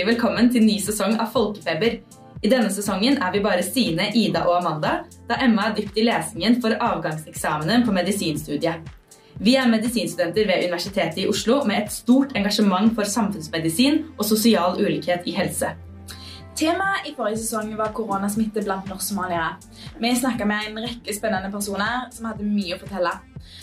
hjertelig velkommen til ny sesong av Folkefeber. I denne sesongen er vi bare Sine, Ida og Amanda, da Emma er dypt i lesingen for avgangseksamenen på medisinstudiet. Vi er medisinstudenter ved Universitetet i Oslo med et stort engasjement for samfunnsmedisin og sosial ulikhet i helse. Temaet i forrige sesong var koronasmitte blant norsk-somaliere. Vi snakka med en rekke spennende personer som hadde mye å fortelle.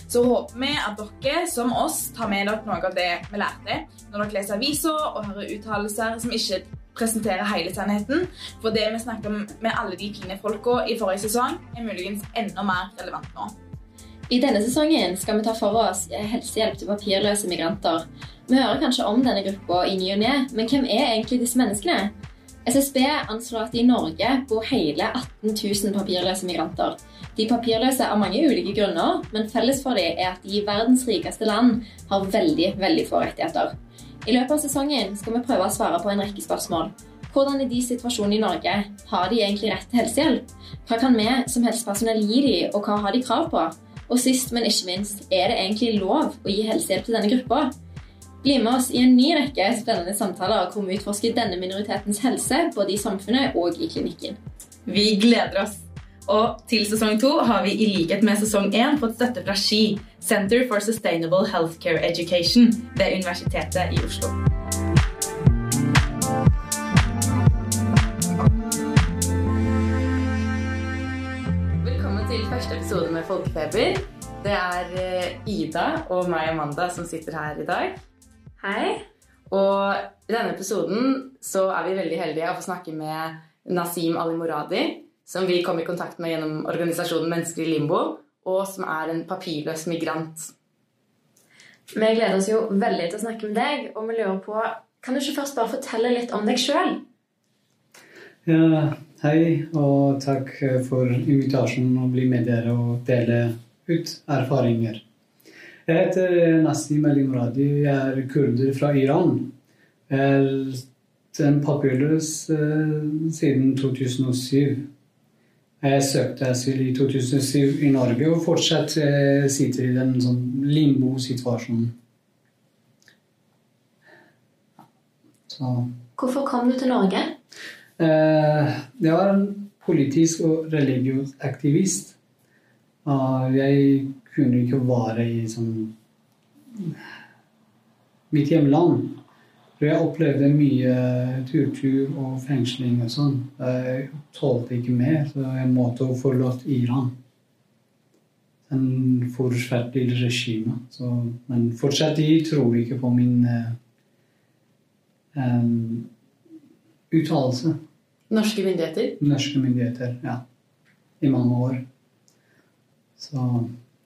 Så håper vi at dere, som oss, tar med dere noe av det vi lærte når dere leser aviser og hører uttalelser som ikke presenterer hele sannheten. For det vi snakket om med alle de fine folka i forrige sesong, er muligens enda mer relevant nå. I denne sesongen skal vi ta for oss helsehjelp til papirløse migranter. Vi hører kanskje om denne gruppa i ny og ne, men hvem er egentlig disse menneskene? SSB anslår at i Norge bor hele 18 000 papirløse migranter. De papirløse av mange ulike grunner, men felles for dem er at de i verdens rikeste land har veldig, veldig få rettigheter. I løpet av sesongen skal vi prøve å svare på en rekke spørsmål. Hvordan er de situasjonen i Norge? Har de egentlig rett til helsehjelp? Hva kan vi som helsepersonell gi dem, og hva har de krav på? Og sist, men ikke minst, er det egentlig lov å gi helsehjelp til denne gruppa? Bli med oss i en ny rekke spennende samtaler hvor vi utforsker denne minoritetens helse både i samfunnet og i klinikken. Vi gleder oss! Og til sesong to har vi i likhet med sesong én fått støtte fra SKI, Center for Sustainable Healthcare Education, ved Universitetet i Oslo. Velkommen til første episode med Folkefeber. Det er eh, Ida og meg, Amanda, som sitter her i dag. Hei. Og i denne episoden så er vi veldig heldige å få snakke med Nasim Ali Moradi, som vi kom i kontakt med gjennom organisasjonen Mennesker i limbo, og som er en papirløs migrant. Vi gleder oss jo veldig til å snakke med deg, og vi lurer på Kan du ikke først bare fortelle litt om deg sjøl? Ja, hei, og takk for invitasjonen å bli med dere og dele ut erfaringer. Jeg heter Nasim Ali Muradi. Jeg er kurder fra Iran. En papirløs uh, siden 2007. Jeg søkte asyl i 2007 i Norge og fortsatt uh, sitter i den sånn limbo-situasjonen. Hvorfor kom du til Norge? Jeg var en politisk og religiøs aktivist. jeg kunne ikke være i sånn mitt hjemland. For jeg opplevde mye turtur og fengsling og sånn. Jeg tålte ikke mer, så jeg måtte forlate Iran. En forferdelig regime. Så, men fortsatt de tror ikke på min um, uttalelse. Norske myndigheter? Norske myndigheter, ja. I mange år. Så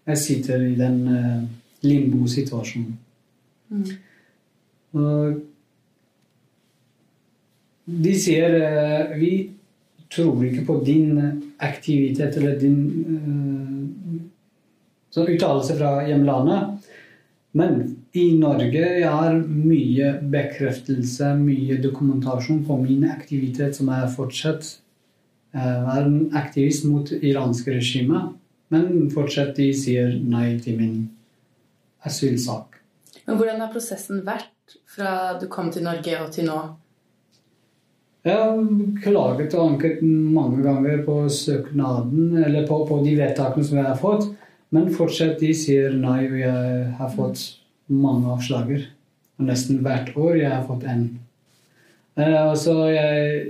jeg sitter i den uh, limbo-situasjonen. Mm. Og de sier uh, Vi tror ikke på din aktivitet eller din uh, sånn uttalelse fra hjemlandet. Men i Norge jeg har mye bekreftelse, mye dokumentasjon på min aktivitet, som er fortsatt er en aktivist mot iranske regimet. Men fortsatt de sier nei til min asylsak. Men Hvordan har prosessen vært fra du kom til Norge og til nå? Jeg har klaget og anket mange ganger på søknaden, eller på, på de vedtakene som jeg har fått. Men fortsatt de sier nei, og jeg har fått mange avslager. Og nesten hvert år jeg har fått en. Eh, altså jeg,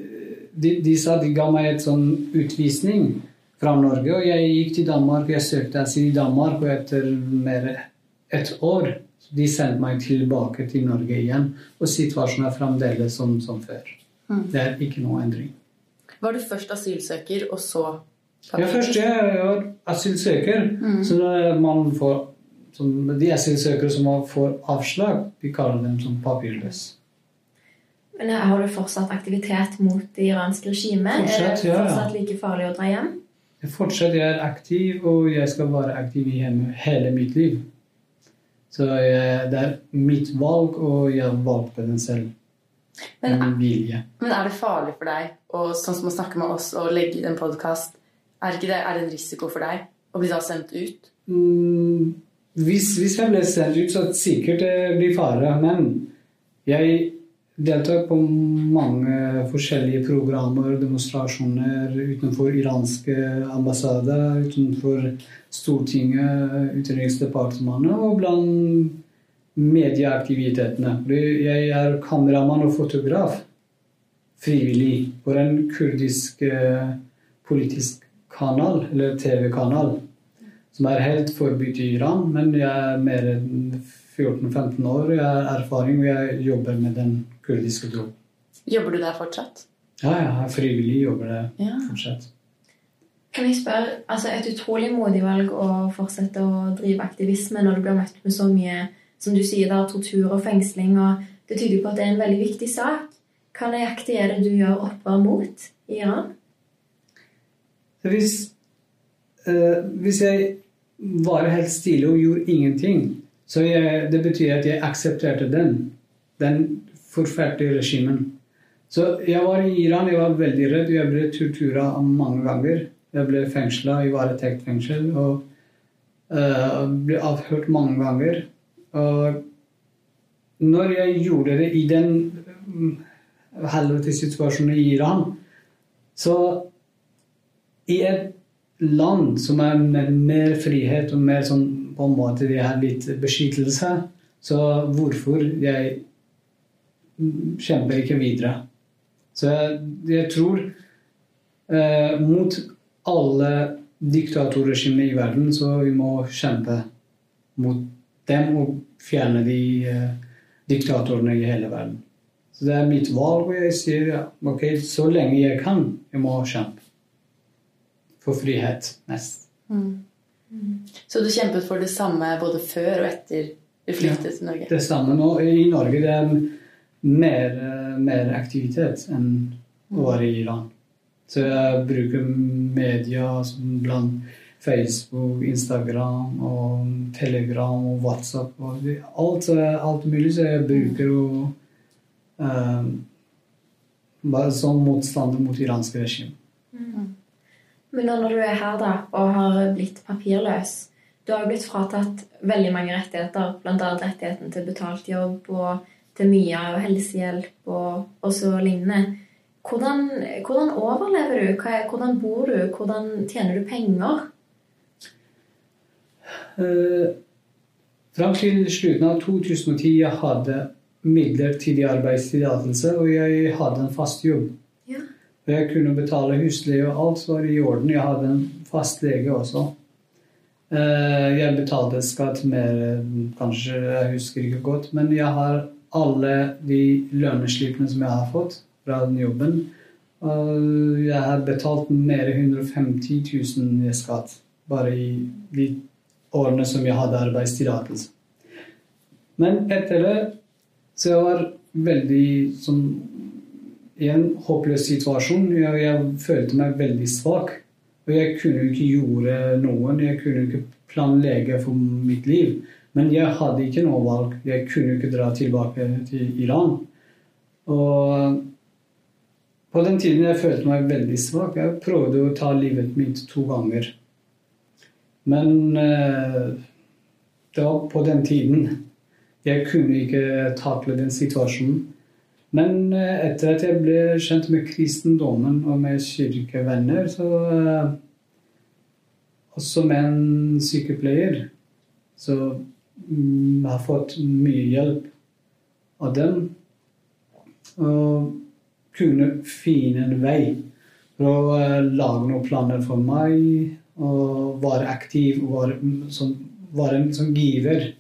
de, de, sa de ga meg et sånn utvisning fra Norge. Og jeg gikk til Danmark, jeg søkte asyl i Danmark, og etter mer et år de sendte meg tilbake til Norge igjen. Og situasjonen er fremdeles som, som før. Mm. Det er ikke noe endring. Var du først asylsøker, og så Ja, først jeg var asylsøker. Mm. Så man får som De asylsøkere som får avslag, vi kaller dem som papirløse. Men Har du fortsatt aktivitet mot det iranske regimet? Fortsatt, ja, er det fortsatt like farlig å dra hjem? Fortsatt jeg er aktiv, og jeg skal være aktiv i hele mitt liv. Så jeg, det er mitt valg, og jeg valgte den selv. Men, er, men er det farlig for deg, og sånn som å snakke med oss og legge i en podkast, er, er, det en risiko for deg å bli da sendt ut? Mm, hvis, hvis, jeg ble sendt ut, så sikkert det blir fare. Men jeg deltar på mange forskjellige programmer, demonstrasjoner utenfor iranske ambassader, utenfor Stortinget, Utenriksdepartementet og blant medieaktivitetene. Jeg er kameramann og fotograf frivillig på en kurdisk eh, politisk kanal, eller TV-kanal, som er helt forbudt i Iran. Men jeg er mer enn 14-15 år, jeg har erfaring, og jeg jobber med den kurdiske tro. Jobber du der fortsatt? Ja, jeg er frivillig, jobber der Ja. fortsatt. Kan jeg spørre, altså Et utrolig modig valg å fortsette å drive aktivisme når du blir møtt med så mye som du sier der, tortur og fengsling. og Det tyder på at det er en veldig viktig sak. Hva nøyaktig er det du gjør opprør mot i Iran? Hvis, eh, hvis jeg var helt stille og gjorde ingenting, så jeg, det betyr at jeg aksepterte den. Den forferdelige regimen. Så jeg var i Iran, jeg var veldig redd. Jeg ble tortura mange ganger. Jeg ble fengsla i varetektsfengsel og uh, ble avhørt mange ganger. Og når jeg gjorde det i den mm, helvetessituasjonen i Iran, så i et land som er med mer frihet og mer sånn på en måte det er litt beskyttelse, så hvorfor jeg kjemper ikke videre? Så jeg, jeg tror eh, mot alle diktatorregimer i verden, så vi må kjempe mot dem og fjerne de eh, diktatorene i hele verden. Så det er mitt valg, og jeg sier ja, ok, så lenge jeg kan, jeg må kjempe. For frihet mest. Så du kjempet for det samme både før og etter du flyktet til Norge? Det samme nå. I Norge det er mer, eh, mer aktivitet enn å være i Iran. Så jeg bruker media som blant Facebook, Instagram og Telegram og WhatsApp og alt, eh, alt mulig. Så jeg bruker jo eh, bare som motstander mot iranske regime. Men nå når du er her da, og har blitt papirløs Du har blitt fratatt veldig mange rettigheter, bl.a. rettigheten til betalt jobb og til mye av helsehjelp og, og så lignende. Hvordan, hvordan overlever du? Hvordan bor du? Hvordan tjener du penger? Eh, Fram til slutten av 2010 jeg hadde midlertidig arbeidstillatelse, og jeg hadde en fast jobb. Ja. Og jeg kunne betale husleie, og alt var i orden. Jeg hadde en fast lege også. Eh, Jeg betalte skatt mer, eh, kanskje, jeg husker ikke godt, men jeg har alle de lønneslippene som jeg har fått fra den jobben. Jeg har betalt mer enn 150 000 i skatt bare i de årene som jeg hadde arbeidstillatelse. Men etter det så jeg var veldig som i en håpløs situasjon. Jeg, jeg følte meg veldig svak. Og jeg kunne ikke gjøre noen. Jeg kunne ikke planlegge for mitt liv. Men jeg hadde ikke noe valg. Jeg kunne ikke dra tilbake til Iran. Og på den tiden jeg følte meg veldig svak. Jeg prøvde å ta livet mitt to ganger. Men eh, det var på den tiden. Jeg kunne ikke takle den situasjonen. Men eh, etter at jeg ble kjent med kristendommen og med kirkevenner, så eh, Også med en sykepleier, så mm, har fått mye hjelp av dem. Og kunne finne en vei for å eh, lage noen planer for meg og være aktiv være, som, være en som giver.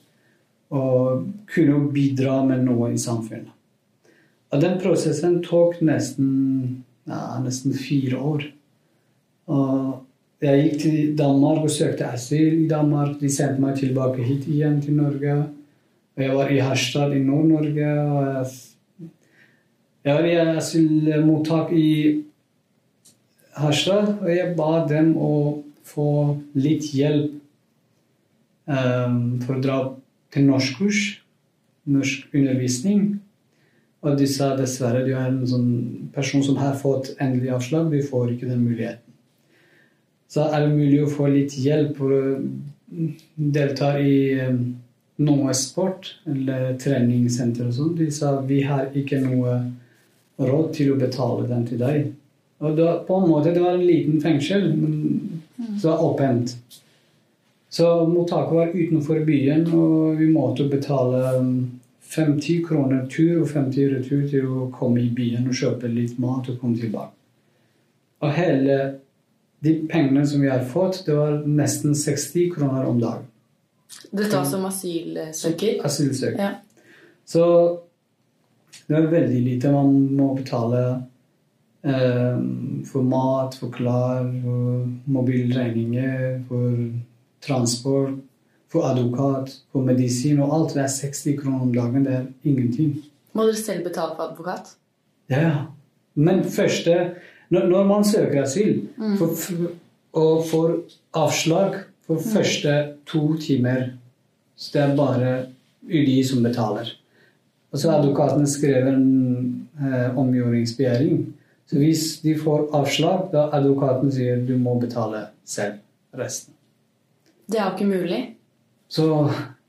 Og kunne bidra med noe i samfunnet. Og den prosessen tok nesten, ja, nesten fire år. Og jeg gikk til Danmark og søkte asyl i Danmark. De sendte meg tilbake hit igjen til Norge. Jeg var i Harstad i Nord-Norge. Jeg var i asylmottak i Harstad, og jeg ba dem å få litt hjelp um, for å dra til norskkurs, norsk undervisning. Og de sa dessverre du er en sånn person som har fått endelig avslag, du får ikke den muligheten. Så er det mulig å få litt hjelp for å delta i um, noe sport eller treningssenter og sånn. De sa vi har ikke noe råd til å betale den til deg. Og da, på en måte det var en liten fengsel, men så var åpent. Så mottaket var utenfor byen, og vi måtte betale um, 50 kroner tur og 50 retur til å komme i byen og kjøpe litt mat og komme tilbake. Og hele de pengene som vi har fått, det var nesten 60 kroner om dagen. Dette var som asylsøker? Asylsøker. Ja. Så det er veldig lite man må betale eh, for mat, for klær, for mobilregninger, for transport, for advokat, for medisin og alt. Det er 60 kroner om dagen. Det er ingenting. Må dere selv betale for advokat? Ja, ja. Men første Når, man søker asyl for, for, og får avslag for første to timer, så det er bare UDI som betaler. Og så har advokaten skrevet en eh, omgjøringsbegjæring. Så hvis de får avslag, da advokaten sier du må betale selv resten. Det er jo ikke mulig. Så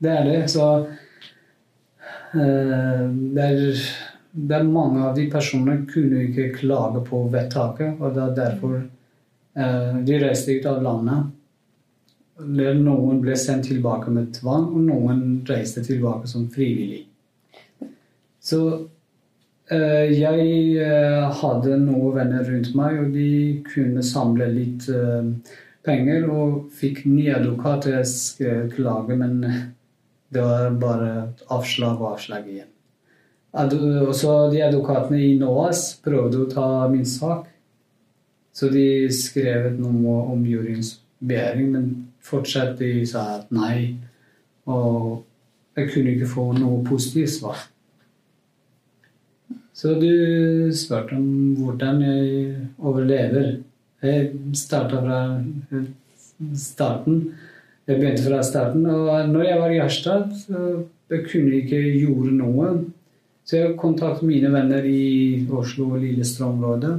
det er det. Så eh, det, er, det mange av de personene kunne ikke klage på vedtaket, og det er derfor eh, de reiste ut av landet. Noen ble sendt tilbake med tvang, og noen reiste tilbake som frivillig. Så eh, jeg eh, hadde noen venner rundt meg, og de kunne samle litt eh, penger og fikk ny advokat. Jeg skulle klage, men det var bare avslag og avslag igjen. Også de advokatene i NOAS prøvde å ta min sak. Så de skrev noe om juryens men fortsatt de sa at nei. Og jeg kunne ikke få noe positivt svar. Så du spurte om hvordan jeg overlever. Jeg starta fra starten. Jeg begynte fra starten. Og når jeg var i Harstad, jeg kunne ikke gjøre noe. Så jeg kontaktet mine venner i Oslo og Lillestrøm-området.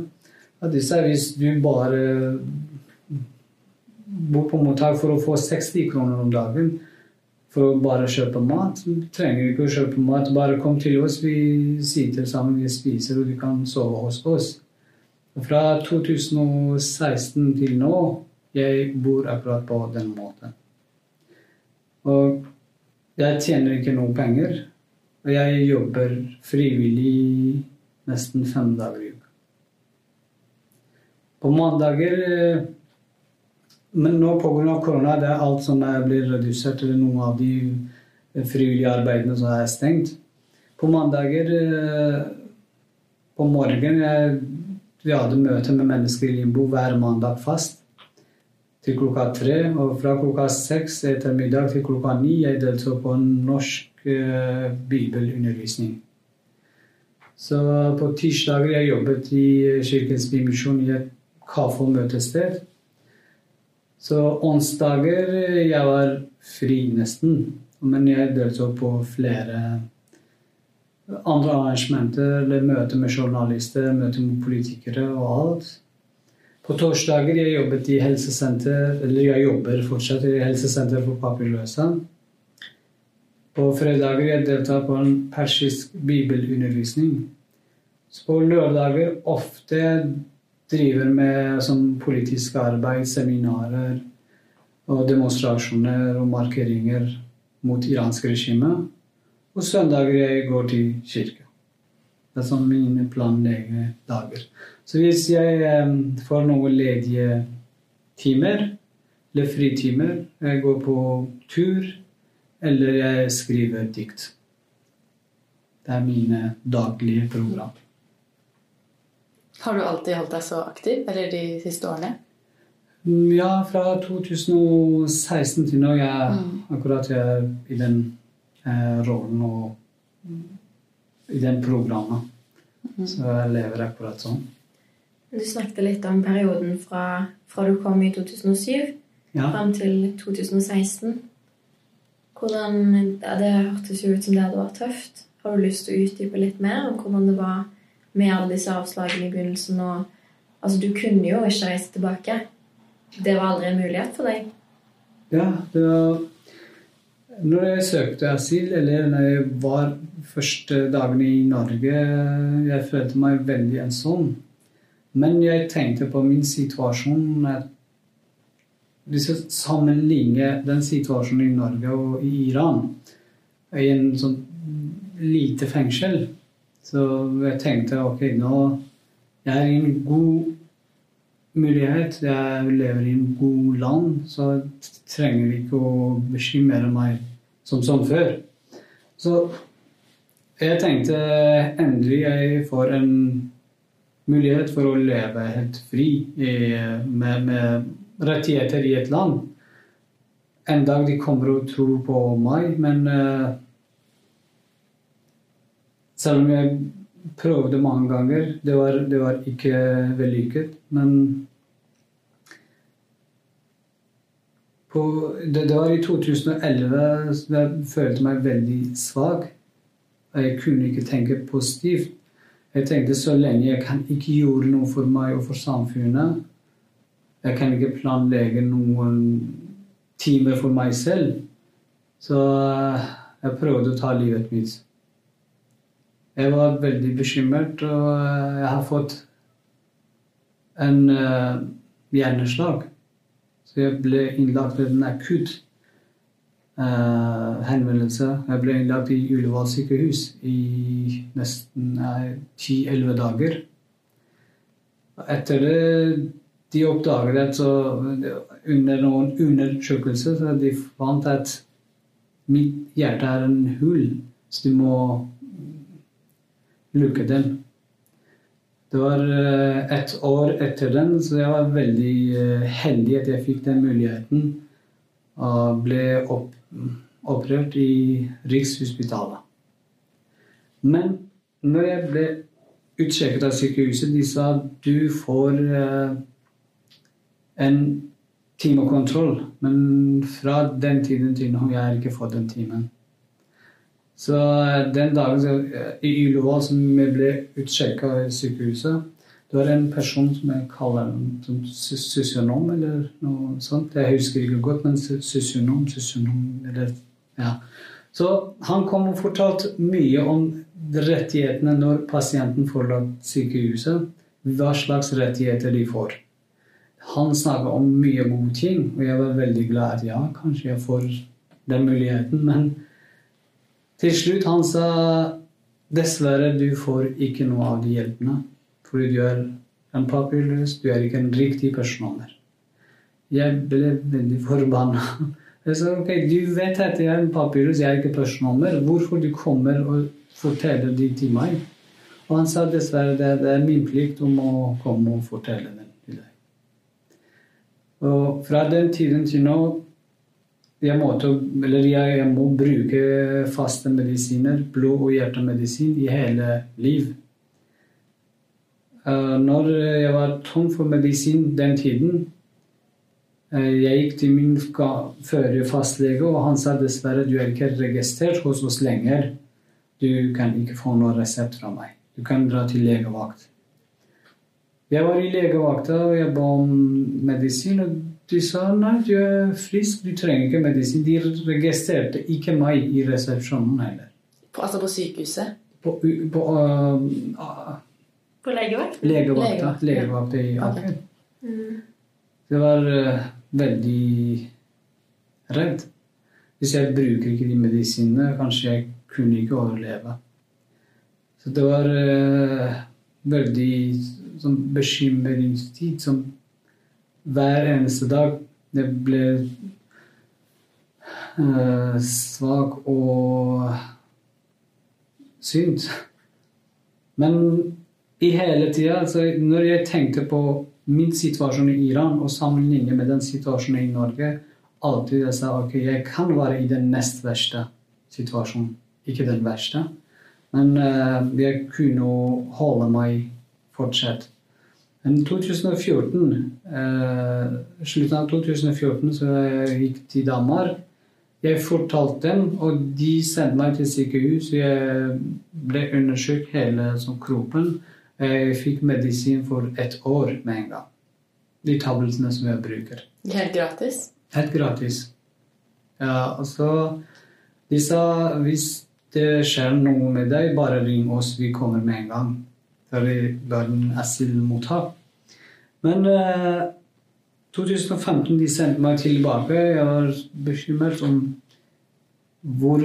Sa hvis du bare bor på mottak for å få 60 kroner om dagen for å bare kjøpe mat. Du trenger ikke å kjøpe mat. Bare kom til oss, vi sitter sammen, vi spiser, og du kan sove hos oss. Og fra 2016 til nå jeg bor akkurat på den måten. Og jeg tjener ikke noe penger. Og jeg jobber frivillig nesten fem dager i uka. På mandager Men nå pga. korona det er alt som blir redusert, eller noen av de frivillige arbeidene som er stengt. På mandager på morgenen Vi hadde møte med mennesker i Limbo hver mandag fast til klokka tre. Og fra klokka seks etter middag til klokka ni jeg deltok på norsk eh, bibelundervisning. Så på tirsdager jeg jobbet i Kirkens Bymisjon i et kaffe- og møtested. Så onsdager jeg var fri nesten. Men jeg deltok på flere andre arrangementer, eller møter med journalister, møter med politikere og alt. På torsdager jeg jobbet i helsesenter, eller jeg jobber fortsatt i helsesenter for papirløse. På fredager jeg deltar på en persisk bibelundervisning. Så på lørdager ofte driver med sånn politisk arbeid, seminarer og demonstrasjoner og markeringer mot iransk regime. Og søndager jeg går til kirke. Det er sånn mine planleggende dager. Så hvis jeg eh, får noen ledige timer, eller fritimer, jeg går på tur, eller jeg skriver dikt. Det er mine daglige program. Har du alltid holdt deg så aktiv, eller de siste årene? Ja, fra 2016 til nå. Jeg akkurat jeg er i den eh, rollen og i den programmet. Så jeg lever akkurat sånn. Du snakket litt om perioden fra, fra du kom i 2007 Ja. fram til 2016. Hvordan, ja, Det hørtes jo ut som det hadde vært tøft. Har du lyst til å utdype litt mer om hvordan det var med alle disse avslagene i begynnelsen? Og, altså, du kunne jo ikke reise tilbake. Det var aldri en mulighet for deg. Ja, det var Når jeg søkte asyl, eller når jeg var første dagene i Norge, jeg følte meg veldig ensom. Men jeg tenkte på min situasjon Hvis jeg sammenligner den situasjonen i Norge og i Iran i en sånn lite fengsel, så jeg tenkte ok, nå jeg er i en god mulighet. Jeg lever i en god land, så jeg trenger ikke å bekymre meg som, som før. Så jeg tenkte endelig jeg får en mulighet for å leve helt fri med, med rettigheter i et land. En dag de kommer og tror på meg, men eh, selv om jeg prøvde mange ganger, det var, det var ikke vellykket. Men på, det, det var i 2011 jeg følte meg veldig svak. Jeg kunne ikke tenke positivt. Jeg tenkte så lenge jeg kan ikke gjøre noe for meg og for samfunnet Jeg kan ikke planlegge noen timer for meg selv. Så jeg prøvde å ta livet mitt. Jeg var veldig bekymret, og jeg har fått en uh, hjerneslag. Så jeg ble innlagt ved en akutt uh, henvendelse. Jeg ble innlagt i Ullevål sykehus i nesten ti-elleve uh, dager. Etter det de oppdaget at så, under noen undersøkelser så de fant at mitt hjerte er en hull, så de må lukke den. Det var et år etter den, så jeg var veldig heldig at jeg fikk den muligheten. Og ble opp, operert i Rikshospitalet. Men når jeg ble utsjekket av sykehuset, de sa du får en timekontroll. Men fra den tiden til nå jeg har ikke fått den timen. Så den dagen i Ullevål som jeg ble utsjekka i sykehuset, det var en person som jeg kaller som sosionom eller noe sånt. Jeg husker ikke godt, men sosionom, sosionom eller ja. Så han kom og fortalte mye om rettighetene når pasienten forlater sykehuset. Hva slags rettigheter de får. Han snakka om mye gode ting, og jeg var veldig glad ja, kanskje jeg får den muligheten. Men til slutt han sa dessverre, du får ikke noe av de hjelpene. Fordi du er en papirløs, du er ikke en riktig personaler. Jeg ble veldig forbanna. Jeg sa ok, du vet at jeg er en papirløs, jeg er ikke personer. Hvorfor du kommer og forteller det til meg? Og han sa dessverre det, det er min plikt om å komme og fortelle det til deg. Og fra den tiden til nå jeg, måtte, jeg, jeg må bruke faste medisiner, blod- og hjertemedisin, i hele liv. Uh, når jeg var tom for medisin den tiden uh, Jeg gikk til min førre fastlege, og han sa dessverre du er ikke registrert hos oss lenger. Du kan ikke få noen resept fra meg. Du kan dra til legevakt. Jeg var i legevakta og jeg ba om medisin. og de sa nei, du er frisk, du trenger ikke medisin. De registrerte ikke meg i resepsjonen heller. På, altså på sykehuset? På, på, uh, på legevakt? Legevakta. Legevakta i Aker. Okay. Mm. Det var uh, veldig redd. Hvis jeg bruker ikke de medisinene, kanskje jeg kunne ikke overleve. Så det var uh, veldig sånn bekymringstid som hver eneste dag. Det ble uh, svak og synd. Men i hele tida, altså, når jeg tenkte på min situasjon i Iran og sammenlignet med den situasjonen i Norge, alltid jeg sa ok, jeg kan være i den nest verste situasjonen. Ikke den verste. Men uh, jeg kunne holde meg fortsatt. Men 2014, uh, slutten av 2014 så jeg gikk til Danmark. Jeg fortalte dem, og de sendte meg til sykehus. Jeg ble undersøkt hele sånn, kroppen. Jeg fikk medisin for ett år med en gang. De tablettene som jeg bruker. Helt gratis? Helt gratis. Ja, og så De sa hvis det skjer noe med deg, bare ring oss. Vi kommer med en gang. For verden asylmottak. Men eh, 2015 de sendte meg tilbake. Jeg var bekymret om hvor,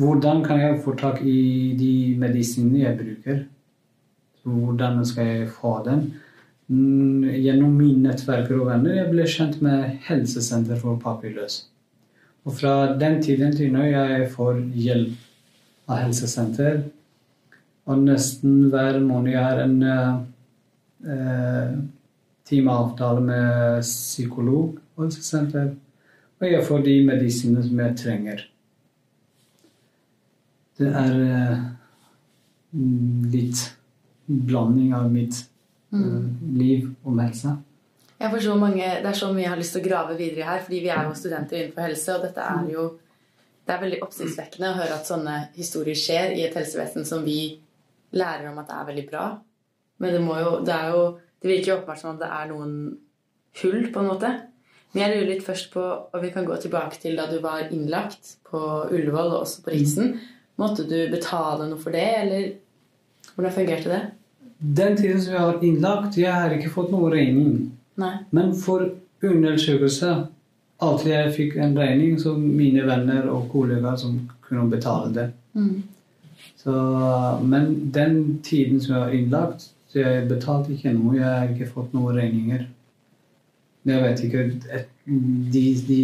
hvordan kan jeg få tak i de medisinene jeg bruker. Hvordan skal jeg få dem? Mm, Gjennom mine nettverker og venner jeg ble kjent med helsesenter for papirløse. Og fra den tiden til nå jeg får hjelp av helsesenter. Og nesten hver måned jeg har en eh, timeavtale med psykolog og helsesenter. Og jeg får de medisinene som jeg trenger. Det er eh, litt blanding av mitt mm. liv om helse. Jeg får så mange, Det er så mye jeg har lyst til å grave videre i her, fordi vi er jo studenter innenfor helse, og dette er jo Det er veldig oppsiktsvekkende å høre at sånne historier skjer i et helsevesen som vi lærer om at det er veldig bra. Men det må jo Det, er jo, det virker jo åpenbart som at det er noen hull, på en måte. Men jeg lurer litt først på, og vi kan gå tilbake til da du var innlagt på Ullevål og også på Riksen. Måtte du betale noe for det, eller hvordan fungerte det? Den tiden som jeg har innlagt, jeg har ikke fått noen regning. Nei. Men for undersøkelse Alltid jeg fikk en regning, så mine venner og kollegaer som kunne betale det. Mm. Så, men den tiden som jeg har innlagt, så jeg betalte ikke noe. Jeg har ikke fått noen regninger. Jeg vet ikke De, de,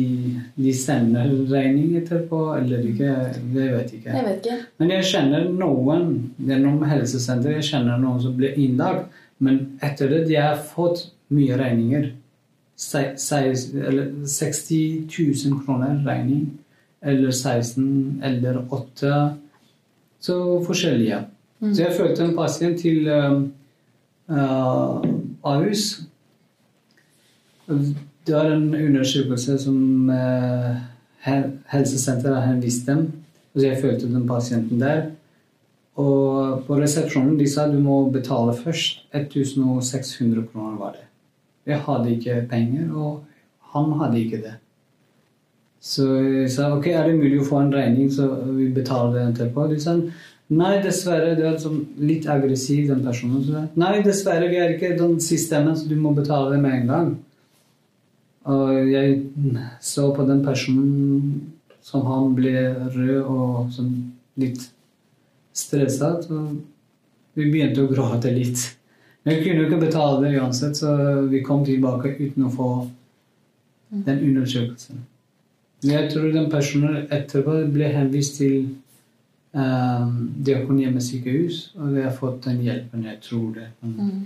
de sender regning etterpå eller ikke. Det vet jeg ikke. Jeg vet ikke. Men jeg kjenner noen gjennom helsesenteret jeg kjenner noen som ble innlagt, men etter det de har fått mye regninger. Se- se- eller 60 000 kroner regning. Eller 16 eller 8. Så forskjellige. Så jeg følte en pasient til uh, uh, Ahus. Det var en undersøkelse som uh, helsesenteret har vist dem. Så jeg følte den pasienten der. Og på resepsjonen de sa du må betale først. 1600 kroner var det. Jeg hadde ikke penger, og han hadde ikke det. Så jeg sa ok, er det mulig å få en regning, så vi betaler det etterpå. De sa nei, dessverre. Det er sånn litt aggressiv, den personen. Nei, dessverre, vi er ikke den systemet, så du må betale det med en gang. Og jeg så på den personen som han ble rød og sånn litt stressa, vi begynte å gråte litt. Men vi kunne jo ikke betale det uansett, så vi kom tilbake uten å få den undersøkelsen. Jeg tror den personen etterpå ble henvist til um, Diakonhjemmet sykehus, og vi har fått den hjelpen. Jeg tror det. Mm.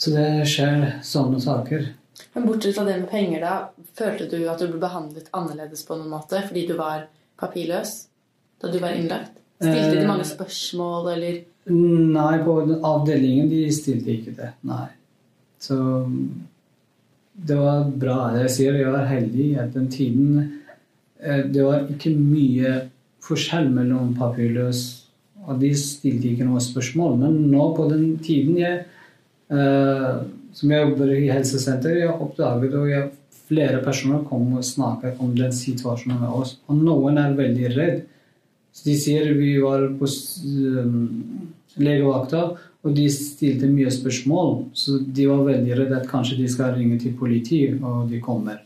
Så det skjer sånne saker. Men bortsett fra det med penger, da, følte du at du ble behandlet annerledes på noen måte fordi du var papirløs da du var innlagt? Stilte de Eh. mange spørsmål, eller Nei, på avdelingen de stilte ikke det. Nei. Så det var bra. Jeg sier jeg var heldig at den tiden eh, Det var ikke mye forskjell mellom papirløs og de stilte ikke noe spørsmål. Men nå på den tiden jeg eh, som jeg jobber i helsesenter, jeg oppdaget og jeg, flere personer kom og snakket om den situasjonen med oss. Og noen er veldig redd. Så de sier vi var på um, legevakta, og de stilte mye spørsmål. Så de var veldig redde at kanskje de skal ringe til politiet, og de kommer.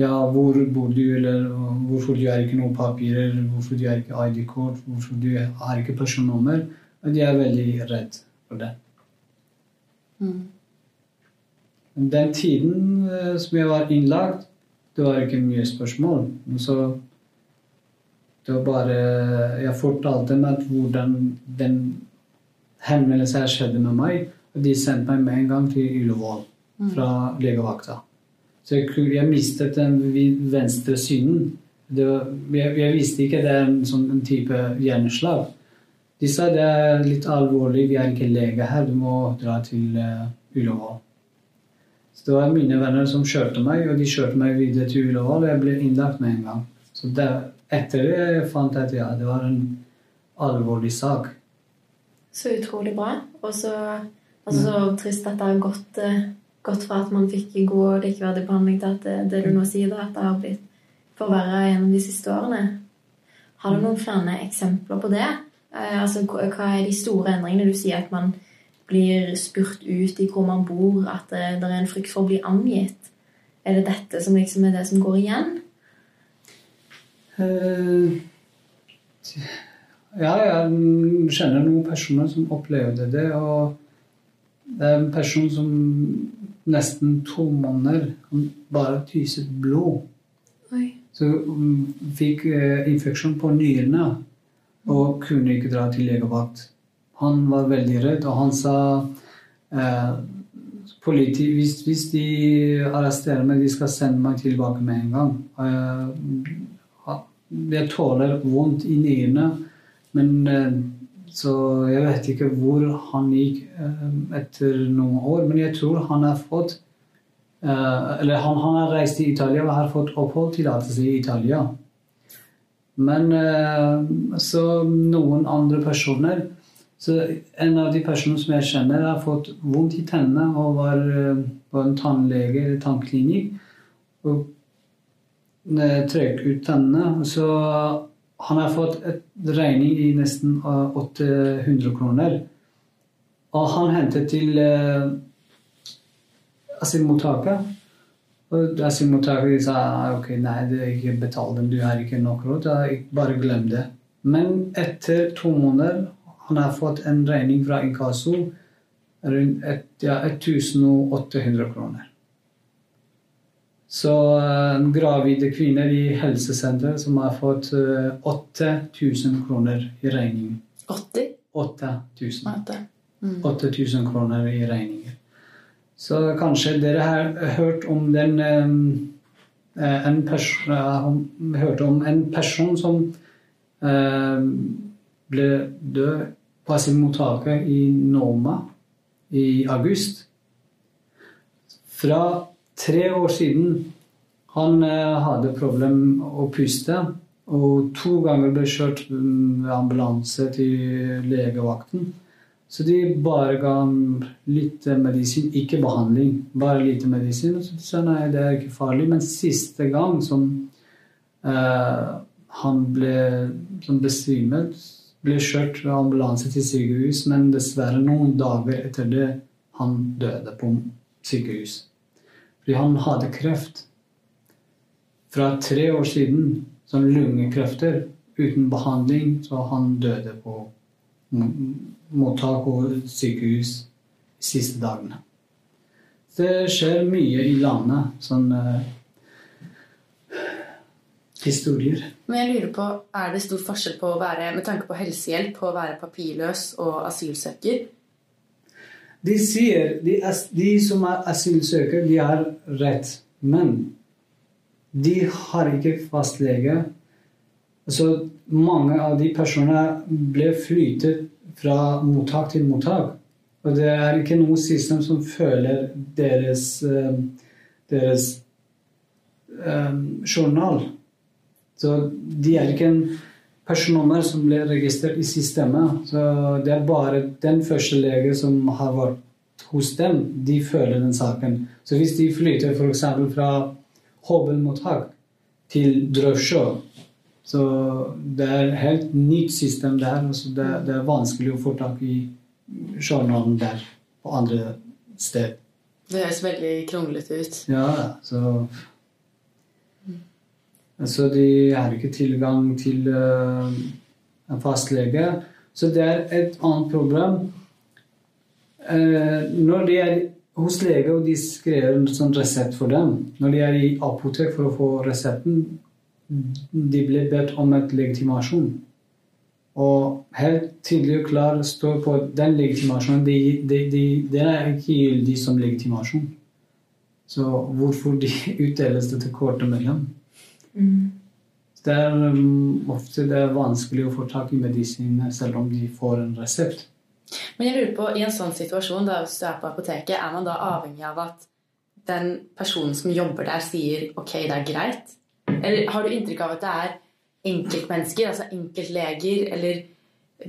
Ja, hvor bor du, eller hvorfor du har ikke noen papirer, hvorfor du har ikke ID-kort, hvorfor du har ikke personnummer. Og de er veldig redd for det. mm. Den tiden eh, som jeg var innlagt, det var ikke mye spørsmål. Så det var bare Jeg fortalte dem at hvordan den henvendelsen her skjedde med meg. Og de sendte meg med en gang til Ullevål fra legevakta. Så jeg, jeg mistet den venstre synen. Det var, jeg, jeg visste ikke det er en sånn type hjerneslag. De sa det er litt alvorlig, vi er ikke lege her, du må dra til uh, Ullevål. Så det var mine venner som kjørte meg, og de kjørte meg videre til Ullevål, og jeg ble innlagt med en gang. Så det, etter det jeg fant jeg at ja, det var en alvorlig sak. Så utrolig bra. Og så altså, så trist at det har gått, eh, gått fra at man fikk god og likeverdig behandling, til at det, det du nå sier, da, at det har blitt forverra gjennom de siste årene. Har du noen flere eksempler på det? Eh, altså, hva er de store endringene? Du sier at man blir spurt ut i hvor man bor, at det, det er en frykt for å bli angitt. Er det dette som liksom er det som går igjen? Uh, Ja, jeg kjenner noen personer som opplevde det. Og det er en person som nesten to måneder bare tyset blod. Oi. Så hun fikk eh, infeksjon på nyrene og kunne ikke dra til legevakt. Han var veldig redd, og han sa eh, politi, hvis, hvis de arresterer meg, de skal sende meg tilbake med en gang. Eh, jeg tåler vondt i nyrene, men eh, så jeg vet ikke hvor han gikk eh, etter noen år. Men jeg tror han har fått eh, Eller han, han har reist til Italia og har fått oppholdstillatelse i Italia. Men eh, så noen andre personer så En av de personene som jeg kjenner, har fått vondt i tennene og var eh, på en tannlege eller tannklinikk. Og eh, trekk ut tennene. Så han har fått et regning i nesten eh, 800 kroner. Og han hentet til eh, asylmottaket. Og asylmottaket sa ok, nei, ikke betal dem, du har ikke nok råd. Bare glem det. Men etter to måneder han har fått en regning fra inkasso rundt et, ja, 1800 kroner. Så uh, gravide kvinner i helsesenteret som har fått uh, 8000 kroner i regning. 80? 8000. Måte. Mm. 8000 kroner i regninger. Så kanskje dere har hørt om den um, en person, Jeg hørte om en person som eh, ble død på asylmottaket i Noma i august. Fra tre år siden han eh, hadde problem å puste. Og to ganger ble kjørt med ambulanse til legevakten. Så de bare ga ham litt medisin, ikke behandling, bare lite medisin. Så sa nei, det er ikke farlig. Men siste gang som eh, han ble som ble kjørt med ambulanse til sykehus, men dessverre noen dager etter det han døde på sykehus. Fordi han hadde kreft fra tre år siden, som lungekrefter, uten behandling, så han døde på mottak og sykehus de siste dagene. Det skjer mye i landet, sånne historier. Men jeg lurer på, er det stor forskjell på å være, med tanke på helsehjelp, på å være papirløs og asylsøker? De sier de, de som er asylsøkere, de har rett. Men de har ikke fastlege. Så mange av de personene ble flyttet fra mottak til mottak. Og det er ikke noe system som føler deres, deres um, journal. Så de er ikke en personnummer som ble registrert i systemet. Så det er bare den første lege som har vært hos dem, de føler den saken. Så hvis de flytter f.eks. fra Hobel-mottak til Drøvsjø, så det er et helt nytt system der. Så det, det, er vanskelig å få tak i journalen der på andre sted. Det høres veldig kronglete ut. Ja, så så de har ikke tilgang til uh, fastlege. Så det er et annet problem. Uh, når de er hos lege og de skriver en sånn resept for dem, når de er i apotek for å få resepten, de blir bedt om et legitimasjon. Og helt tydelig og klar står på den legitimasjonen de, de, de, Den er ikke gyldig som legitimasjon. Så hvorfor de utdeles det til korte mellom? Mm. Det er um, ofte det er vanskelig å få tak i medisiner selv om de får en resept. Men jeg lurer på, i en sånn situasjon, da, hvis du er på apoteket, er man da avhengig av at den personen som jobber der, sier ok, det er greit? Eller har du inntrykk av at det er enkeltmennesker, altså enkeltleger eller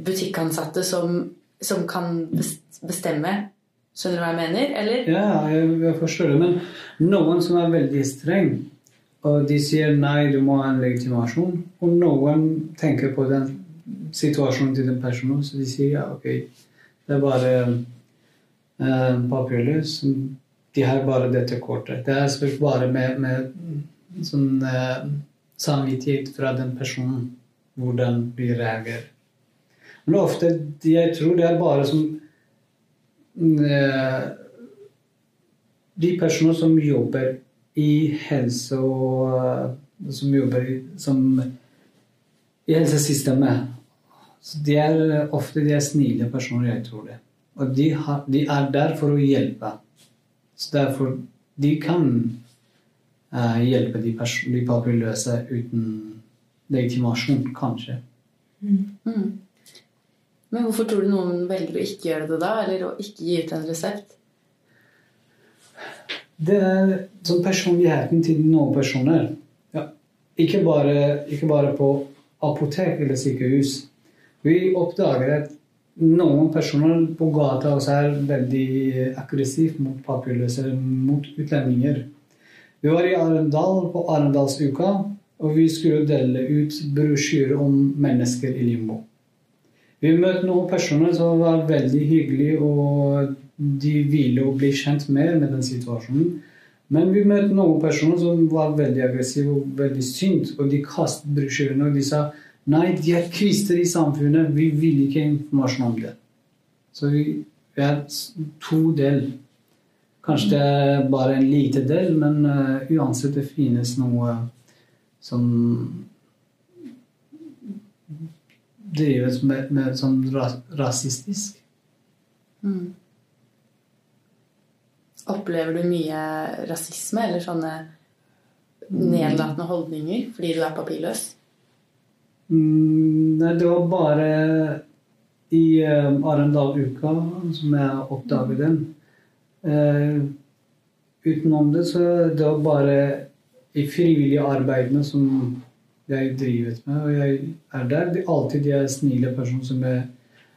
butikkansatte som, som kan bestemme? Skjønner du hva jeg mener? Eller? Ja, jeg, jeg forstår det. Men noen som er veldig streng, Og de sier nei, du må ha en legitimasjon. Og noen tenker på den situasjonen til den personen, så de sier ja, ok, det er bare eh, papirløs. De har bare dette kortet. Det er selvfølgelig bare med, med sånn uh, samvittighet fra den personen hvordan vi reagerer. Men ofte, jeg tror det er bare som uh, De personene som jobber i helse og eh, som jobber som, i helsesystemet så De er ofte de er snille personer, jeg tror det. Og de, har, de er der for å hjelpe. Så derfor De kan uh, hjelpe de, de papirløse uten legitimasjon, kanskje. Mm. Men hvorfor tror du noen velger å ikke gjøre det da, eller å ikke gi ut en resept? Det er sånn personligheten til noen personer. Ja. Ikke, bare, ikke bare på apotek eller sykehus. Vi oppdager at noen personer på gata også er veldig aggressive mot papirløse, mot utlendinger. Vi var i Arendal på Arendalsuka, og vi skulle dele ut brosjyrer om mennesker i limbo. Vi møtte noen personer som var veldig hyggelige, og de ville bli kjent mer med den situasjonen. Men vi møtte noen personer som var veldig aggressive og veldig synd, og de kastet brosjyrene og de sa nei, de er kvister i samfunnet, vi vil ikke informasjon om det. Så vi, er to del. Kanskje det er bare en lite del, men uh, uansett det finnes noe som drives med, med sånn rasistisk. Mm. Opplever du mye rasisme eller sånne nedlatende holdninger fordi du er papirløs? Mm, nei, det var bare i uh, Arendal-uka som jeg oppdaget den. Uh, utenom det, så det var bare i frivillige arbeidene som jeg driver med, og jeg er der. Det er alltid de er snille personer som jeg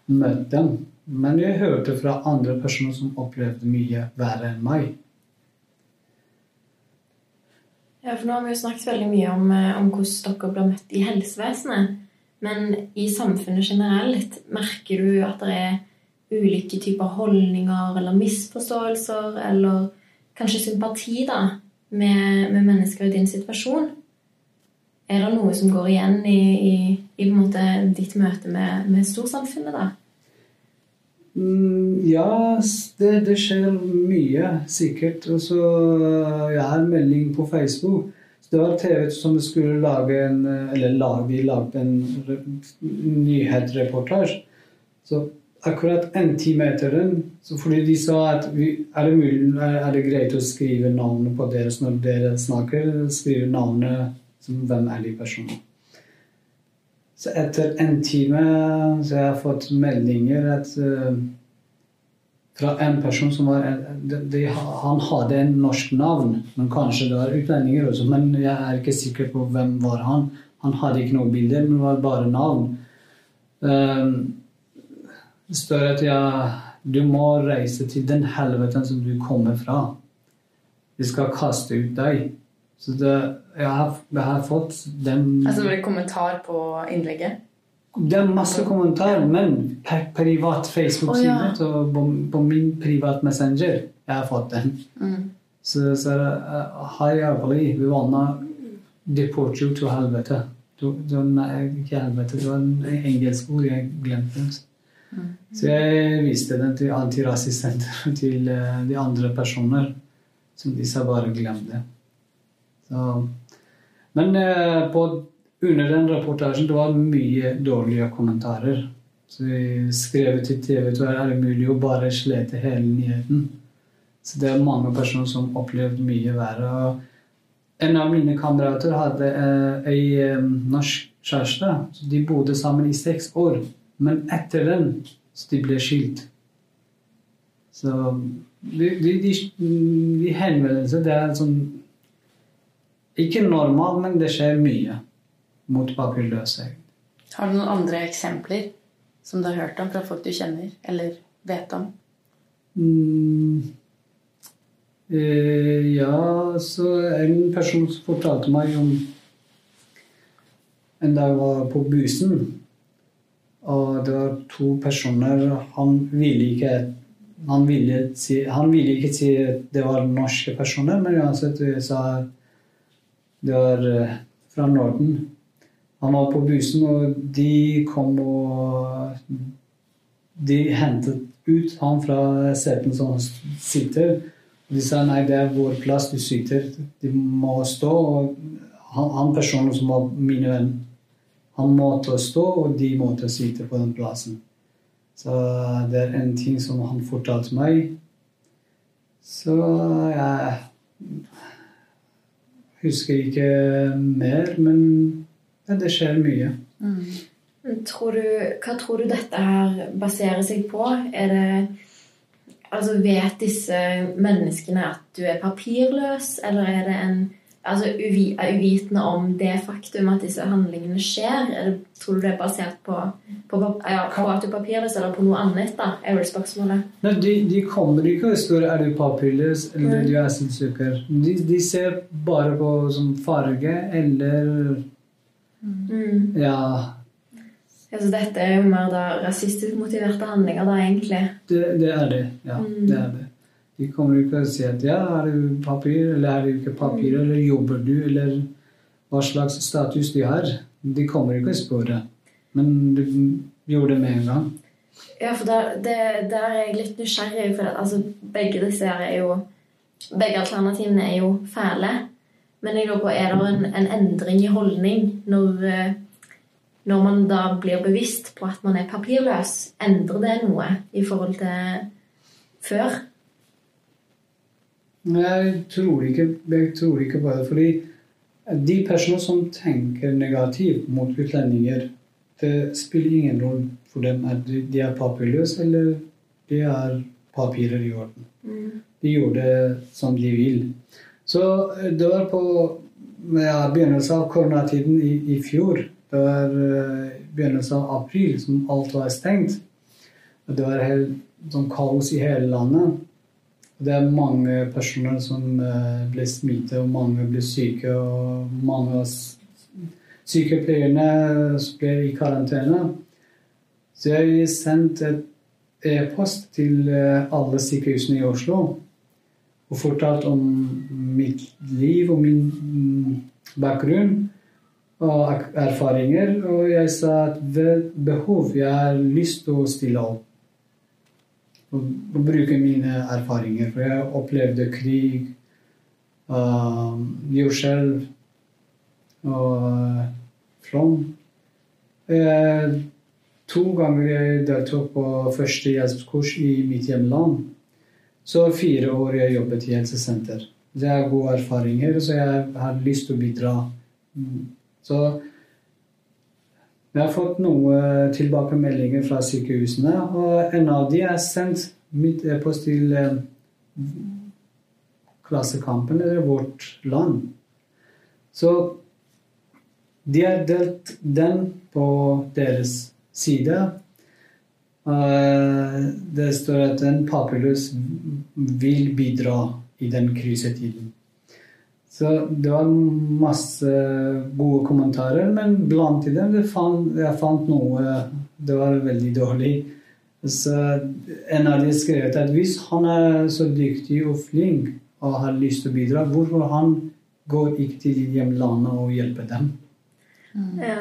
møter dem. Men jeg hørte fra andre personer som opplevde mye verre enn meg. Ja, for nå har vi jo snakket veldig mye om, eh, om hvordan dere blir møtt i helsevesenet. Men i samfunnet generelt, merker du at det er ulike typer holdninger eller misforståelser, eller kanskje sympati da, med, med mennesker i din situasjon? Er det noe som går igjen i, i, i ditt møte med, med storsamfunnet, da? Mm, ja, det, det, skjer mye, sikkert. Og så Jeg har en melding på Facebook. Det var TV som skulle lage en Eller lag, de lagde en nyhetsreportasje. Så akkurat en time etter den, så fordi de sa at vi, er, det mulig, er det greit å skrive navnet på deres når dere snakker? Skrive navnet som hvem er de personene? Så etter en time så jeg har jeg fått meldinger at uh, fra en person som var de, de, Han hadde en norsk navn, men kanskje det var utlendinger også. Men jeg er ikke sikker på hvem var han. Han hadde ikke noen bilder, men det var bare navn. Uh, det at jeg, du må reise til den helveten som du kommer fra. De skal kaste ut deg. Så det, jeg, har, jeg har fått den Altså var det kommentar på innlegget? Det er masse kommentarer, men per privat Facebook-side oh, ja. på, på, min privat messenger jeg har fått den. Mm. Så, så uh, Hi, Ugly, Vi wanna deport you to helvete. Du, du, nei, ikke helvete, det var en engelsk ord. Jeg glemte. Mm. Så jeg viste den til Antirasistsenteret til uh, de andre personer. Som sa bare glem det. Men uh, på, under den rapportasjen det var mye dårlige kommentarer. Så vi skrev til TV 2 er det mulig å bare slete hele nyheten. Så det er mange personer som opplevde mye verre. En av mine kamerater hadde eh, ei um, norsk kjæreste. Så de bodde sammen i seks år. Men etter den så de ble skilt. Så de, de, de, de henvendelser Det er sånn Ikke normalt, men det skjer mye mot papirløse. Har du noen andre eksempler som du har hørt om fra folk du kjenner eller vet om? Mm, Eh, ja, så en person som fortalte meg om En dag jeg var på bussen, og det var to personer Han ville ikke han ville, si, han ville ikke si at det var norske personer, men uansett sa var eh, fra Norden. Han var på bussen, og de kom og De hentet ut han fra seten som han sitter. De sa nei, det er vår plass, du sitter. De må stå. Og han, han personen som var min venn, han måtte stå, og de måtte sitte på den plassen. Så det er en ting som han fortalte meg. Så jeg husker ikke mer, men ja, det skjer mye. Tror du, hva tror du dette her baserer seg på? Er det Altså, vet disse menneskene at du er papirløs, eller er det en altså, uvi, er uvitende om det faktum at disse handlingene skjer? eller det, tror du det er basert på, på, ja, på at du er papirløs, eller på noe annet? da, er vel spørsmålet. Nei, de, de kommer ikke og spør er du papirløs eller mm. du er asylsøker. De, de ser bare på som farge eller Mm. Ja, Altså, dette er jo mer da rasistisk motiverte handlinger, da, egentlig. det, det er det. Ja, Mm. det er det. De kommer ikke og sier at ja, har du papir, eller er du ikke papir, eller jobber du, eller hva slags status de har. De kommer ikke og spør spørre. Men du gjorde det med en gang. Ja, for der, det, der er jeg litt nysgjerrig, for altså, begge disse her er jo Begge alternativene er jo fæle. Men jeg lurer på, er det en, en endring i holdning når, eh, når man da blir bevisst på at man er papirløs? Endrer det noe i forhold til før? Jeg tror ikke, jeg tror ikke på det. Fordi de personer som tenker negativt mot utlendinger, det spiller ingen rolle for dem at de er papirløse eller de har papirer i orden. De gjør det som de vil. Så det var på ja, begynnelsen av koronatiden i, i fjor. Det var uh, begynnelsen av april som alt var stengt. Det var helt sånn kaos i hele landet. Det er mange personer som blir smittet, og mange blir syke. Og mange av sykepleierne blir i karantene. Så jeg sendte et e-post til eh, alle sykehusene i Oslo og fortalt om mitt liv og min mm, bakgrunn og erfaringer. Og jeg sa at ved behov jeg har lyst til å stille opp og bruke mine erfaringer. For jeg opplevde krig, uh, jordskjelv og uh, flom. Uh, to ganger jeg deltok på førstehjelpskurs i mitt hjemland. Så fire år jeg jobbet i helsesenter. Det er gode erfaringer, så jeg har lyst til å bidra. Mm. Så jeg har fått noen tilbakemeldinger fra sykehusene, og en av de er sendt mitt e-post til eh, Klassekampen, eller Vårt Land. Så de har delt den på deres side. Eh, Det står at en papirløs vil bidra i den krisetiden. Så det var masse gode kommentarer, men blant dem det fant, jeg fant noe Det var veldig dårlig. Så en av de skrev at hvis han er så dyktig og flink og har lyst til å bidra, hvorfor han går ikke til hjemlandet og hjelper dem? Ja.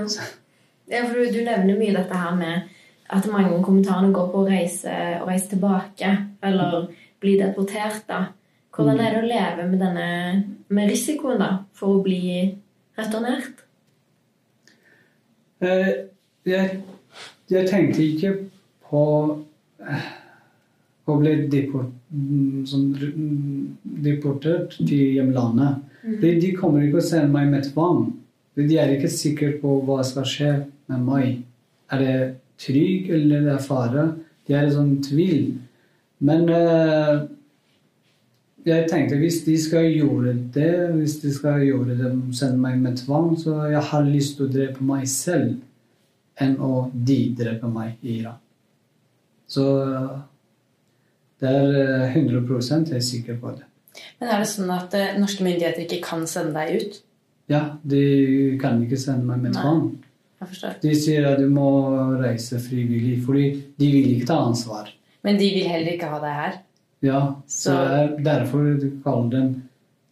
ja, for du, du nevner mye dette her med at mange av kommentarene går på å reise, å reise tilbake eller bli deportert. da. Hvordan er det å leve med denne med risikoen da, for å bli returnert? Eh, Jeg, jeg tenkte ikke på eh, å bli deport, mm, sånn, mm, deportert til hjemlandet. De, de kommer ikke å sende meg med tvang. De er ikke sikre på hva som skal skje med meg. Er det trygg eller det er fare? De er i sånn tvil. Men eh, jeg tenkte hvis de skal gjøre det, hvis de skal gjøre det, sende meg med tvang, så jeg har lyst til å drepe meg selv enn å de drepe meg i Iran. Så det er eh, 100 jeg er sikker på det. Men er det sånn at eh, norske myndigheter ikke kan sende deg ut? Ja, de kan ikke sende meg med tvang. De sier at du må reise frivillig, fordi de vil ikke ta ansvar. Men de vil heller ikke ha deg her. Ja, så Så- det er derfor du kaller det en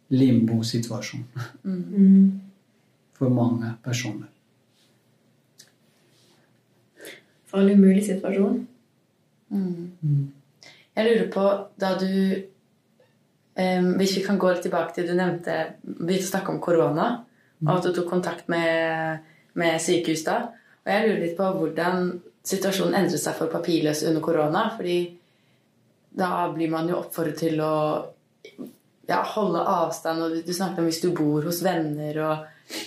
limbo-situasjon Mm. for mange personer. For en umulig situasjon. Mm. Jeg lurer på, da du um, Hvis vi kan gå litt tilbake til du nevnte begynte å snakke om korona, og at du tok kontakt med, med sykehus da. Og jeg lurer litt på hvordan situasjonen endret seg for papirløse under korona. fordi da blir man jo oppfordret til å ja, holde avstand. og Du snakket om hvis du bor hos venner. og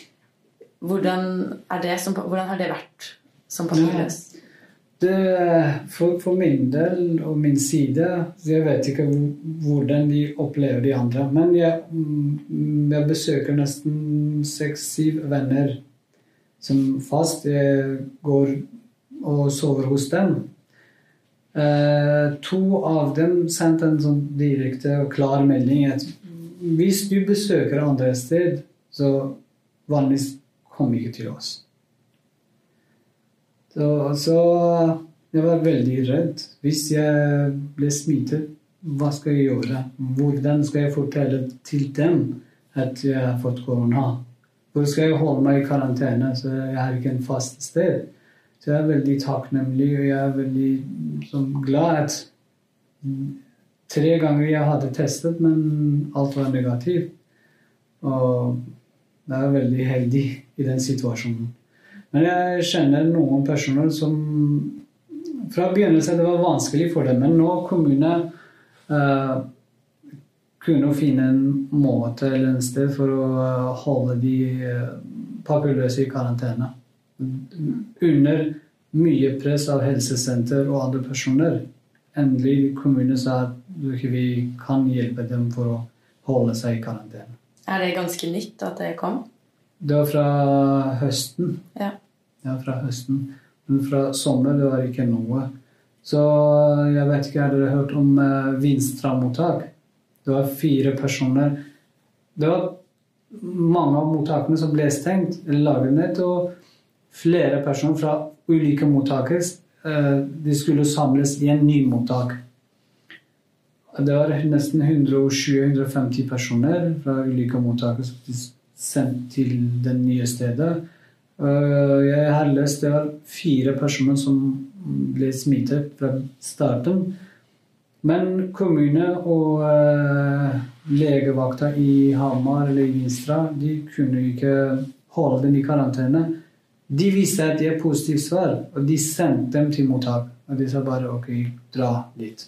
Hvordan, det som, hvordan har det vært som papirløs? For, for min del og min side så Jeg vet ikke hvordan de opplever de andre. Men jeg, mm, jeg besøker nesten seks-syv venner som fast. Jeg går og sover hos dem. Eh, to av dem sendte en sånn direkte og klar melding at hvis du besøker andre sted, så vanligvis kom ikke til oss. Så, så jeg var veldig redd. Hvis jeg ble smittet, hva skal jeg gjøre? Hvordan skal jeg fortelle til dem at jeg har fått korona? Hvor skal jeg holde meg i karantene? Så jeg har ikke en fast sted. Så jeg er veldig takknemlig, og jeg er veldig sånn, glad at tre ganger jeg hadde testet, men alt var negativt. Og jeg er veldig heldig i den situasjonen. Men jeg kjenner noen personer som Fra begynnelsen det var vanskelig for dem, men nå kommune uh, kunne finne en måte eller en sted for å eh, holde de eh, papirløse i karantene. Under mye press av helsesenter og andre personer. Endelig kommunen sa at vi kan hjelpe dem for å holde seg i karantene. Er det ganske nytt at det kom? Det var fra høsten. Ja. Ja, fra høsten. Men fra sommer det var ikke noe. Så jeg vet ikke, har dere hørt om uh, Vinstra-mottak? Det var fire personer. Det var mange av mottakene som ble stengt, eller laget ned, og flere personer fra ulike mottaker eh, de skulle samles i en ny mottak. Det var nesten 120-150 personer fra ulike mottaker som ble sendt til det nye stedet. Eh, Jeg har lest det var fire personer som ble smittet fra starten. Men kommune og eh, legevakta i Hamar eller i Vinstra de kunne ikke holde dem i karantene. De visste at de er positivt svar, og de sendte dem til mottak. Og de sa bare OK, dra dit.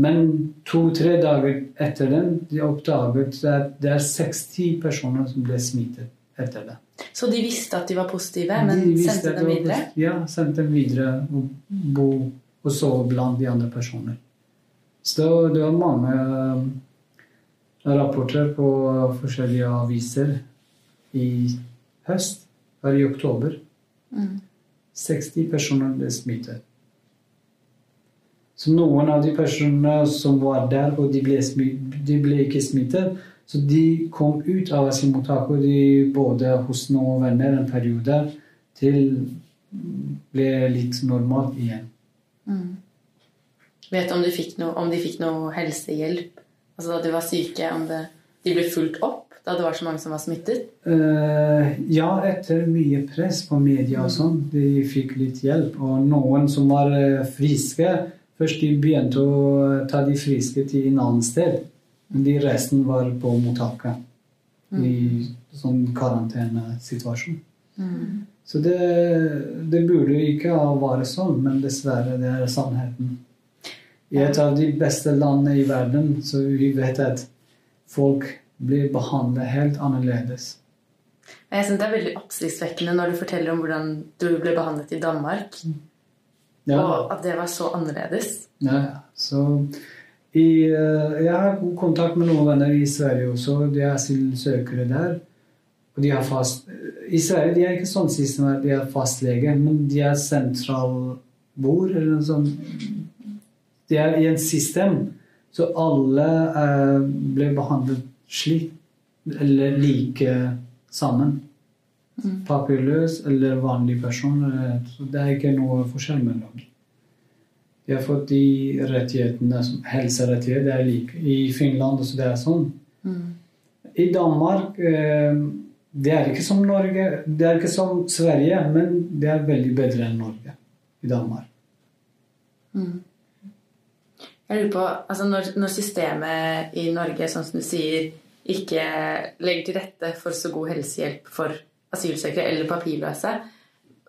Men to-tre dager etter den de oppdaget at det er 60 personer som ble smittet etter det. Så de visste at de var positive, men De sendte dem videre? Ja, sendte dem videre og bo og sove blant de andre personer. Så det var mange um, rapporter på forskjellige aviser i høst, var i oktober. Mm. 60 personer ble smittet. Så noen av de personene som var der, og de ble, de ble ikke smittet, så de kom ut av asylmottak, og de både hos noen venner en periode til ble litt normalt igjen. Mm. Vet du om, de fikk noe, om noe helsehjelp? Altså da de var syke, om det, de ble fulgt opp da det var så mange som var smittet? Uh, ja, etter mye press på media og sånn, de fikk litt hjelp. Og noen som var eh, friske, først de begynte å ta de friske til en annen sted. Men de resten var på mottaket. I sånn karantenesituasjon. Så det, det burde ikke ha vært sånn, men dessverre, det er sannheten. I et av de beste landene i verden, så vi vet at folk blir behandlet helt annerledes. Jeg synes Det er veldig oppsiktsvekkende når du forteller om hvordan du ble behandlet i Danmark, Ja. og at det var så annerledes. Ja, så i, eh, jeg har god kontakt med noen venner i Sverige også. De er asylsøkere der. Og de har fast I Sverige de er ikke sånn system at de er fastlege, men de er sentralbord eller noe sånt. De er i en system Så alle eh, ble behandlet slik, eller like sammen. Papirløs eller vanlig person. Så det er ikke noe forskjell mellom. De har fått de rettighetene som helserettigheter. Det er like. I Finland også det er sånn. I Danmark eh, Det er ikke som Norge. Det er ikke som Sverige, men det er veldig bedre enn Norge i Danmark. Jeg lurer på, altså når, når systemet i Norge, sånn som du sier, ikke legger til rette for så god helsehjelp for asylsøkere eller papirløse,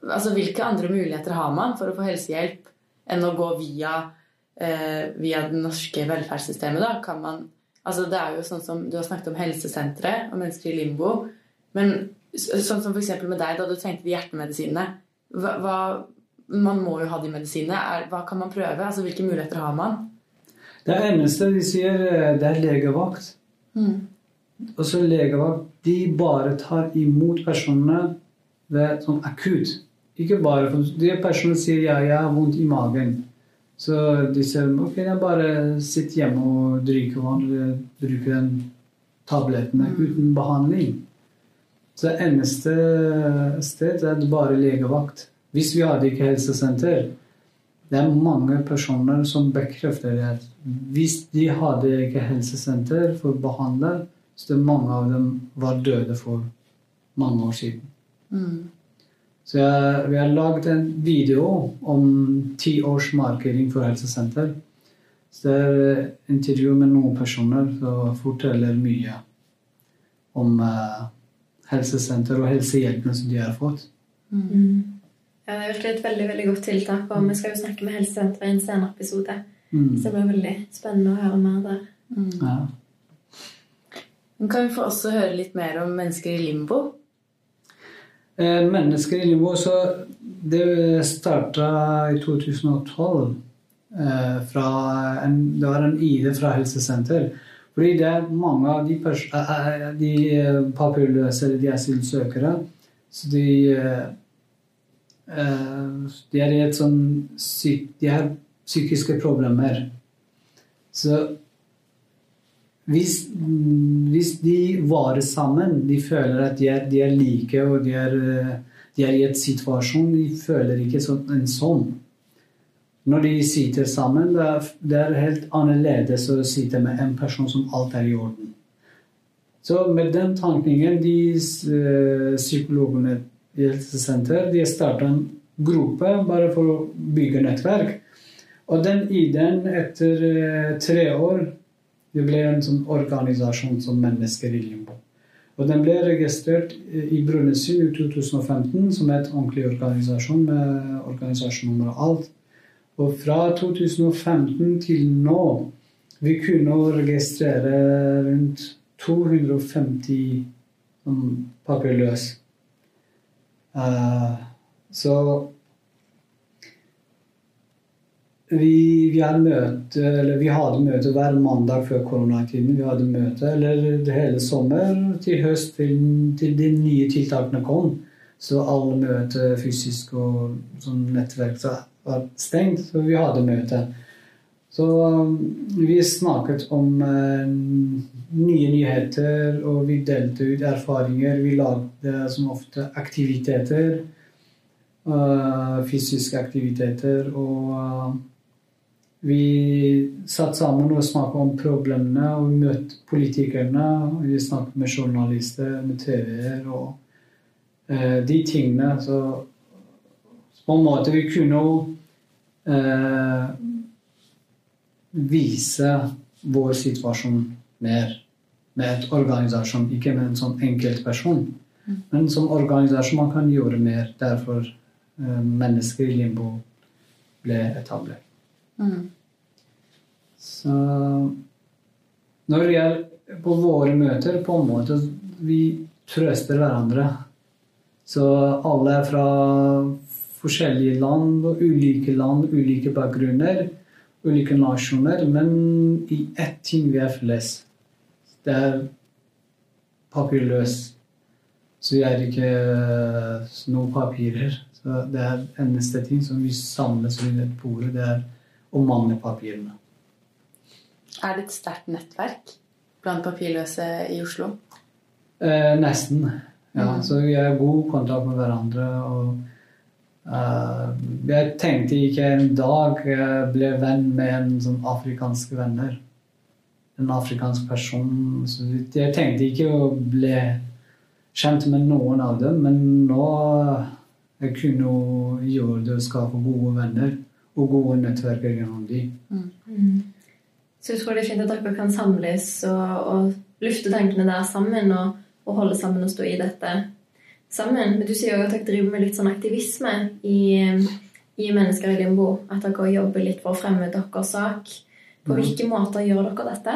altså hvilke andre muligheter har man for å få helsehjelp enn å gå via, eh, via det norske velferdssystemet? da? Kan man, altså Det er jo sånn som Du har snakket om helsesentre og mennesker i limbo. Men sånn som f.eks. med deg, da du trengte de hjertemedisinene. Hva, man må jo ha de medisinene. Hva kan man prøve? Altså Hvilke muligheter har man? Det eneste de sier, eh, det er legevakt. Og så legevakt de bare tar imot personene ved sånn akutt. Ikke bare for De personene sier ja, jeg har vondt i magen. Så de sier ok, jeg bare sitter hjemme og drikker vann eller bruker den tablettene uten behandling. Så det eneste sted er det bare legevakt. Hvis vi hadde ikke helsesenter Det er mange personer som bekrefter det. at Hvis de hadde ikke helsesenter for å behandle, så det mange av dem var døde for mange år siden. Så jeg, vi har laget en video om ti års markering for helsesenter. Så det er intervju med noen personer som forteller mye om eh, helsesenter og helsehjelpen som de har fått. Ja, det er virkelig et veldig veldig godt tiltak. Og vi skal jo snakke med helsesenteret i en senere episode. Mm. Så det blir veldig spennende å høre mer der. Ja. Men Kan vi få også høre litt mer om mennesker i limbo? Eh, Mennesker i limbo, så det starta i 2012. Eh, fra en, det var en ID fra helsesenter. Fordi det er mange av de, eh, eh, de papirløse, eller de asylsøkere, så de De er i et sånn syk, De har psykiske problemer. Så hvis, hvis de varer sammen, de føler at de er, de er like og de er, eh, de er i et situasjon, de føler ikke sånn, en sånn. Når de sitter sammen, det er, det er helt annerledes å sitte med en person som alt er i orden. Så med den tankningen, de eh, psykologene i helsesenter, de starta en gruppe bare for å bygge nettverk. Og den ideen etter eh, tre år det ble en sånn organisasjon som Mennesker i limbo. Og den ble registrert i Brønnøysund i 2015 som et ordentlig organisasjon med organisasjonsnummer og alt. Og fra 2015 til nå vi kunne registrere rundt 250 sånn papirløse. Eh, så vi, vi, hadde møte, eller vi hadde møte hver mandag før koronatiden. Vi hadde møte eller det hele sommer til høst til, til de nye tiltakene kom. Så alle møter fysisk og sånn nettverk så var stengt, så vi hadde møte. Så um, vi snakket om eh, nye nyheter, og vi delte ut erfaringer. Vi lagde som ofte aktiviteter. eh, fysiske aktiviteter. Og eh, vi satt sammen og snakket om problemene, og vi møtte politikerne. Vi snakket med journalister, med TV-er og de tingene. Så på en måte vi kunne jo vise vår situasjon mer med et organisasjon, ikke med en sånn enkeltperson. Men som organisasjon man kan gjøre mer. Derfor eh, mennesker i limbo ble etablert. Så når vi er på våre møter, på en måte vi trøster hverandre. Så alle er fra forskjellige land og ulike land, ulike bakgrunner, ulike nasjoner, men i ett ting vi er felles. Det er papirløs. Så vi er ikke noen papirer. Så det er eneste ting som vi samles rundt et bord, det er å mangle papirene. Er det et sterkt nettverk blant papirløse i Oslo? Eh, nesten. Ja, Mm. Så vi har god kontakt med hverandre. og eh, Jeg tenkte ikke en dag jeg ble venn med en sånn afrikansk venner. En afrikansk person. Så jeg tenkte ikke å bli kjent med noen av dem, men nå jeg kunne gjøre det og skape gode venner og gode nettverk gjennom dem. Jeg tror det er fint at dere kan samles og, og lufte tankene der sammen og, og holde sammen og stå i dette sammen. Men du sier jo at dere driver med litt sånn aktivisme i, i Mennesker i limbo. At dere jobber litt for å fremme deres sak. På Mhm. hvilke måter gjør dere dette?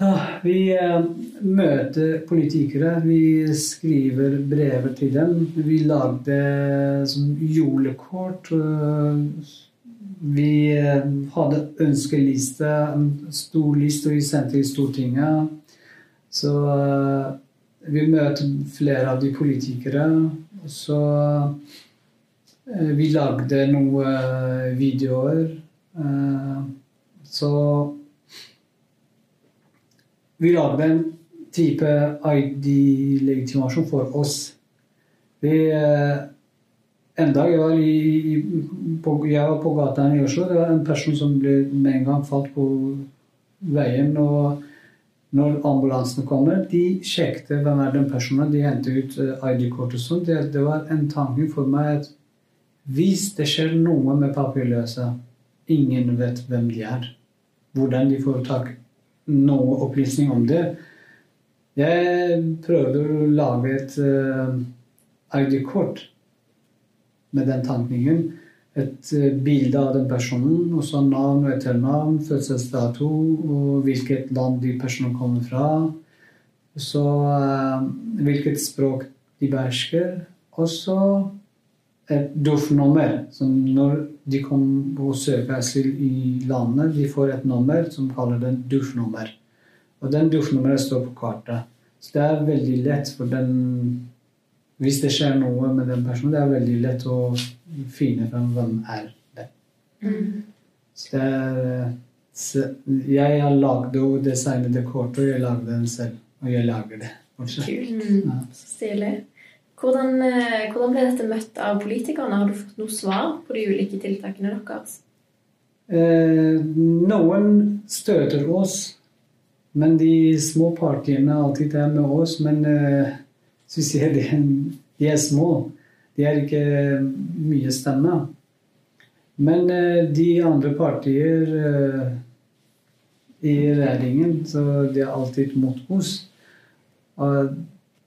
Ja, vi eh, møter politikere. Vi skriver brever til dem. Vi lagde sånn julekort. eh, Vi eh, hadde ønskeliste, en stor liste vi sendte til Stortinget. Så eh, vi møte flere av de politikere. Og så eh, Vi lagde noen videoer. eh, Så vi lagde en type ID-legitimasjon for oss. Vi, eh, en dag jeg var, i, på, jeg var på gata i Oslo. Det var en person som ble med en gang falt på veien. og når ambulansene kommer, de sjekket hvem er den personen. De hentet ut eh, ID-kort og sånn. Det, det var en tanke for meg at hvis det skjer noe med papirløse, ingen vet hvem de er. Hvordan de får tak noe opplysning om det. Jeg prøvde å lage et uh, ID-kort med den tankningen. Et uh, bilde av den personen, og så navn og etternavn, fødselsdato og hvilket land de personene kommer fra. Så uh, hvilket språk de behersker. Og så et DOF-nummer. Når de kommer og søker asyl i landet, de får et nummer som kaller det DOF-nummer. Og den DOF-nummeret står på kartet. Så det er veldig lett for den Hvis det skjer noe med den personen, det er veldig lett å finne frem hvem er det. Så det er så Jeg har lagd og designet det kortet, og jeg lagde den selv. Og jeg lager det fortsatt. Kult. Ja. Så stilig. Hvordan, eh, hvordan ble dette møtt av politikerne? Har du fått noe svar på de ulike tiltakene deres? Eh, noen støter oss, men de små partiene alltid er med oss. Men eh, så vi ser de, de er små. De er ikke mye stemme. Men eh, de andre partier eh, i regjeringen, så de er alltid mot oss. Og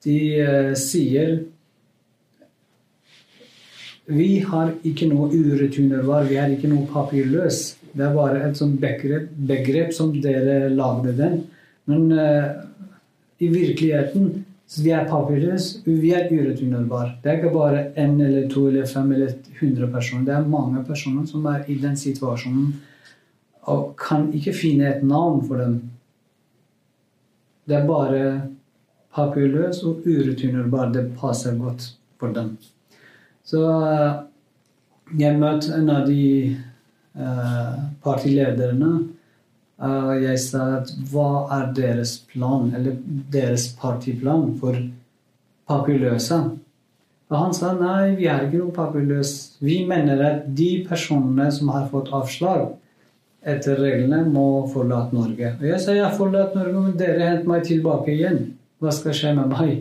de eh, sier vi har ikke noe ureturnervar. vi er ikke noe papirløs. Det er bare et sånt begrep, begrep som dere lagde den. Men uh, i virkeligheten så vi er papirløse, vi er ureturnerbare. Det er ikke bare én eller to eller fem eller hundre personer. Det er mange personer som er i den situasjonen og kan ikke finne et navn for dem. Det er bare papirløs og ureturnerbar. Det passer godt for dem. Så eh, jeg møtte en av de eh, partilederne. Uh, jeg sa at hva er deres plan, eller deres partiplan for papirløse? Og han sa nei, vi er ikke noe papirløse. Vi mener at de personene som har fått avslag etter reglene, må forlate Norge. Og jeg sa jeg har forlatt Norge, men dere henter meg tilbake igjen. Hva skal skje med meg?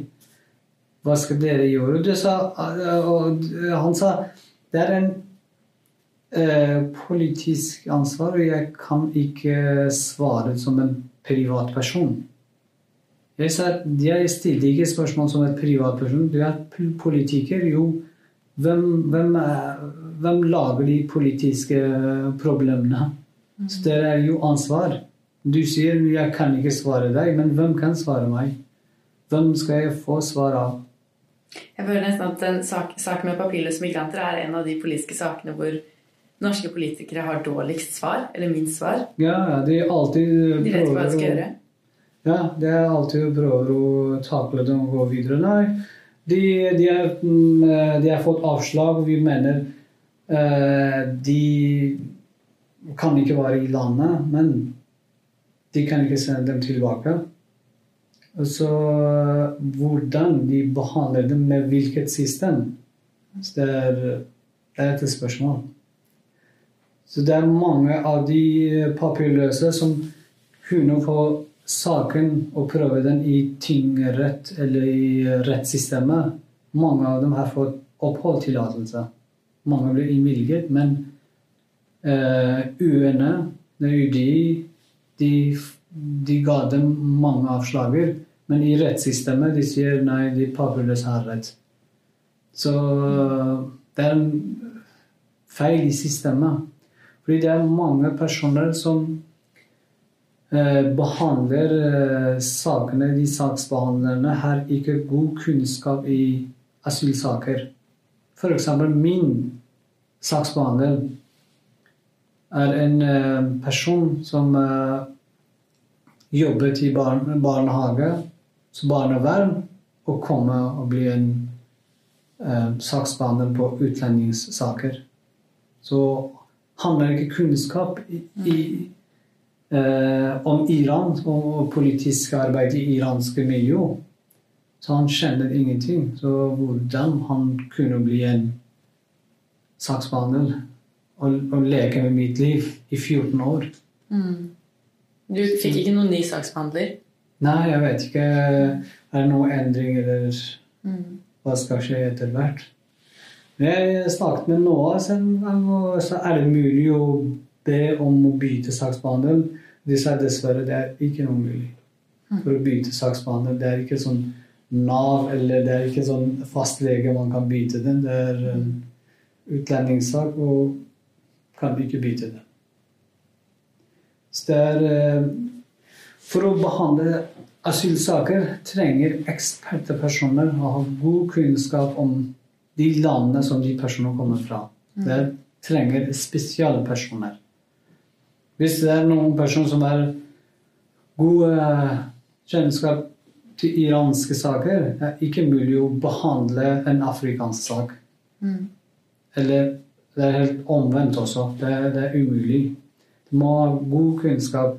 Hva skal dere gjøre? Det uh, og han sa det er en politisk ansvar, og jeg kan ikke svare som en privatperson. Jeg sa jeg stilte ikke spørsmål som en privatperson. Du er politiker. Jo, hvem, hvem, er, hvem lager de politiske problemene? Så det er jo ansvar. Du sier jeg kan ikke svare deg, men hvem kan svare meg? Hvem skal jeg få svar av? Jeg føler nesten at en sak, sak med papirløse migranter er en av de politiske sakene hvor norske politikere har dårligst svar, eller minst svar. Ja, de alltid De vet ikke hva de skal gjøre. Ja, det er alltid prøver å takle dem og gå videre. Nei, de, de, er, mm, de har fått avslag, vi mener eh, de kan ikke være i landet. Men de kan ikke sende dem tilbake. Så hvordan de behandler dem med hvilket system. Det er, det er et spørsmål. Så det er mange av de papirløse som kunne få saken og prøve den i tingrett eller i rettssystemet. Mange av dem har fått oppholdstillatelse. Mange ble innvilget, men uh, UNE, UDI, de, de ga dem mange avslager. Men i rettssystemet de sier nei, de papirløse har rett. Så det er en feil i systemet. Fordi det er mange personer som eh, behandler eh, sakene. De saksbehandlerne har ikke god kunnskap i asylsaker. F.eks. min saksbehandler er en eh, person som jobbet i barnehage som barnevern og komme og bli en eh, saksbehandler på utlendingssaker. Så han har ikke kunnskap i, i, eh, om Iran og politisk arbeid i iranske miljø. Så han kjenner ingenting. Så hvordan han kunne bli en saksbehandler og, og leke med mitt liv i 14 år. Mm. Du fikk ikke noen ny saksbehandler? Nei, jeg vet ikke. Er det noen endring, eller mm. hva skal skje etter hvert? Jeg snakket med Noah, så er det mulig å be om å bytte saksbehandler. De sa dessverre det er ikke noe mulig mm. for å bytte saksbehandler. Det er ikke sånn Nav eller det er ikke sånn fastlege man kan bytte den. Det er en utlendingssak og kan ikke bytte den. Så det er eh, For å behandle asylsaker trenger ekspertpersoner å ha god kunnskap om de landene som de personene kommer fra. Mm. Det trenger spesialpersoner. Hvis det er noen personer som har god uh, kjennskap til iranske saker, det er ikke mulig å behandle en afrikansk sak. Mm. Eller det er helt omvendt også. Det, det er umulig. Du må ha god kunnskap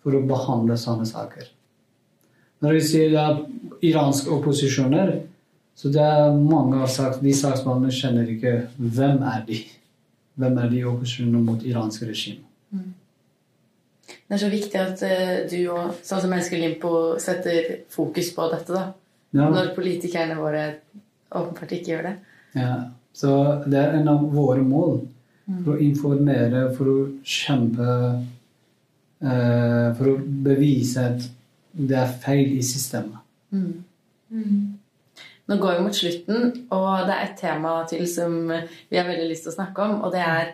for å behandle sånne saker. Når vi sier det er iranske opposisjoner, så det er mange av saks, de saksbehandlerne kjenner ikke hvem er de Hvem er de opposisjonene mot iransk regime. Mm. Det er så viktig at uh, du og sånn som Mennesker Limpo setter fokus på dette. da. Ja. Når politikerne våre åpenbart ikke gjør det. Ja, Så det er en av våre mål. For å informere, for å kjempe uh, For å bevise at det er feil i systemet. Mm. Mm. Nå går vi mot slutten, og det er et tema til som vi har veldig lyst til å snakke om. Og det er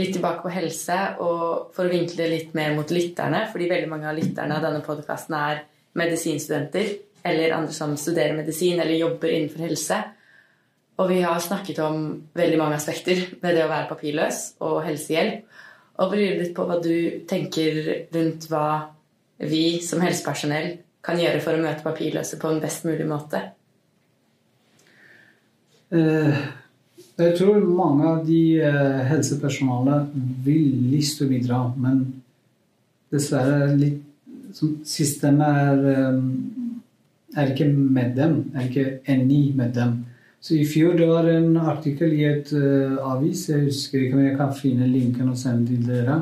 litt tilbake på helse, og for å vinkle litt mer mot lytterne. Fordi veldig mange av lytterne av denne podkasten er medisinstudenter eller andre som studerer medisin eller jobber innenfor helse. Og vi har snakket om veldig mange aspekter ved det å være papirløs og helsehjelp. Og lurer litt på hva du tenker rundt hva vi som helsepersonell kan gjøre for å møte papirløse på en best mulig måte. Eh, jeg tror mange av de eh, helsepersonalet vil lyst til å bidra, men dessverre litt Systemet er, eh, er ikke med dem, er ikke enig med dem. Så i fjor det var en artikkel i et uh, avis, jeg husker ikke om jeg kan finne linken og sende til dere,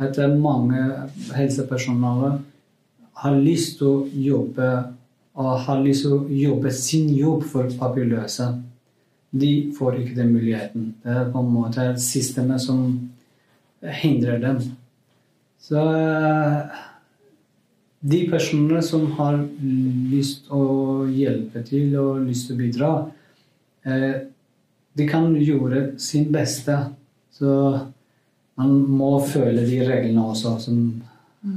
at mange helsepersonale har lyst til å jobbe og har lyst til å jobbe sin jobb for papirløse. De får ikke den muligheten. Det er på en måte systemet som hindrer dem. Så eh, de personene som har lyst å hjelpe til og lyst til å bidra, Eh, de kan gjøre sin beste. Så man må føle de reglene også som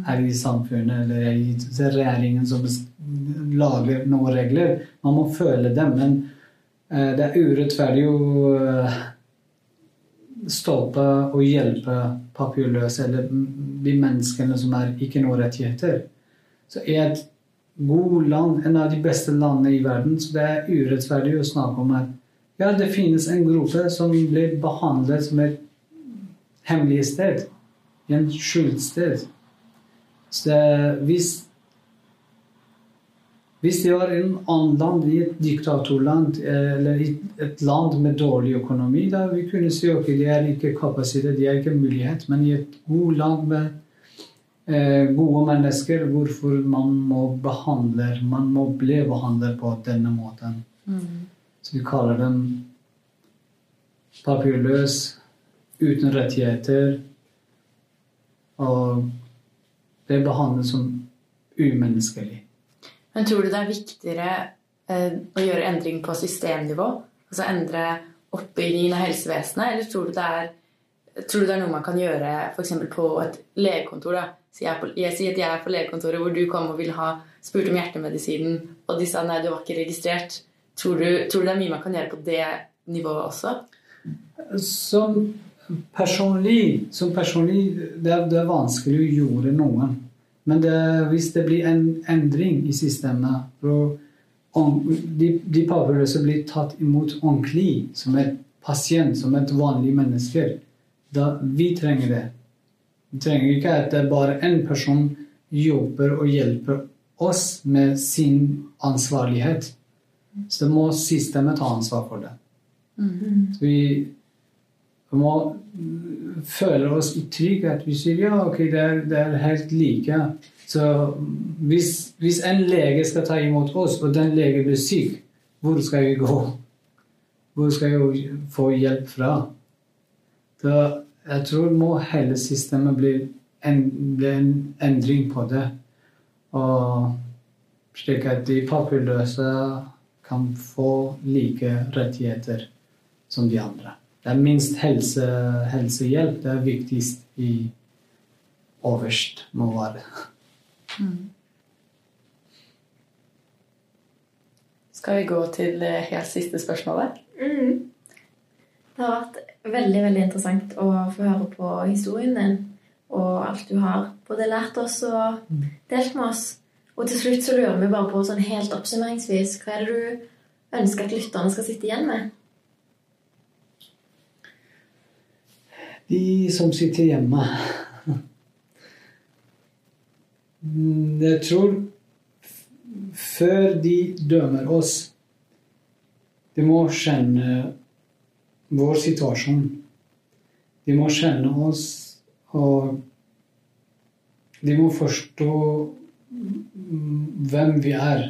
er i samfunnet, eller i regjeringen som lager noen regler. Man må føle dem. Men det er urettferdig å eh, stoppe og hjelpe papirløse eller de menneskene som er ikke noen rettigheter. Så i et god land, en av de beste landene i verden, så det er urettferdig å snakke om at ja, det finnes en gruppe som blir behandlet som et hemmelig sted. En skjult sted. Så hvis hvis det var en annen land, i et diktatorland eller et land med dårlig økonomi, da vi kunne si ok, det er ikke kapasitet, det er ikke mulighet. Men i et god land med eh, gode mennesker, hvorfor man må behandle Man må bli behandlet på denne måten. Så vi kaller dem papirløs, uten rettigheter. Og det behandlet som umenneskelig. Men tror du det er viktigere eh, å gjøre endring på systemnivå? Altså endre oppbyggingen av helsevesenet? Eller tror du det er, du det er noe man kan gjøre f.eks. på et legekontor? da? Si jeg, på, jeg sier at jeg er på legekontoret hvor du kom og ville ha spurt om hjertemedisinen, og de sa nei, du var ikke registrert. Tror du, tror du det er mye man kan gjøre på det nivået også? Som personlig, som personlig det, er, det er vanskelig å gjøre noe. Men det, hvis det blir en endring i systemet hvor de, de papirløse blir tatt imot ordentlig som et pasient, som et vanlig menneske, da vi trenger det. Vi trenger ikke at det er bare én person jobber og hjelper oss med sin ansvarlighet. Så det må systemet ta ansvar for det. Mm. Så vi må føle oss i trygghet. Vi sier ja, ok, det er, det er helt like. Så hvis, hvis, en lege skal ta imot oss, og den legen blir syk, hvor skal vi gå? Hvor skal vi få hjelp fra? Da, jeg tror må hele systemet bli en, bli en endring på det. Og slik at de papirløse kan få like rettigheter som de andre. Det er minst helse, helsehjelp. Det er viktigst i overst må være. Mm. Skal vi gå til helt siste spørsmålet? Mm. Det har vært veldig veldig interessant å få høre på historien din og alt du har både lært oss og delt med oss. Og til slutt så lurer vi bare på sånn helt oppsummeringsvis hva er det du ønsker at lytterne skal sitte igjen med? De som sitter hjemme Jeg tror før de dømmer oss De må kjenne vår situasjon. De må kjenne oss, og de må forstå hvem vi er,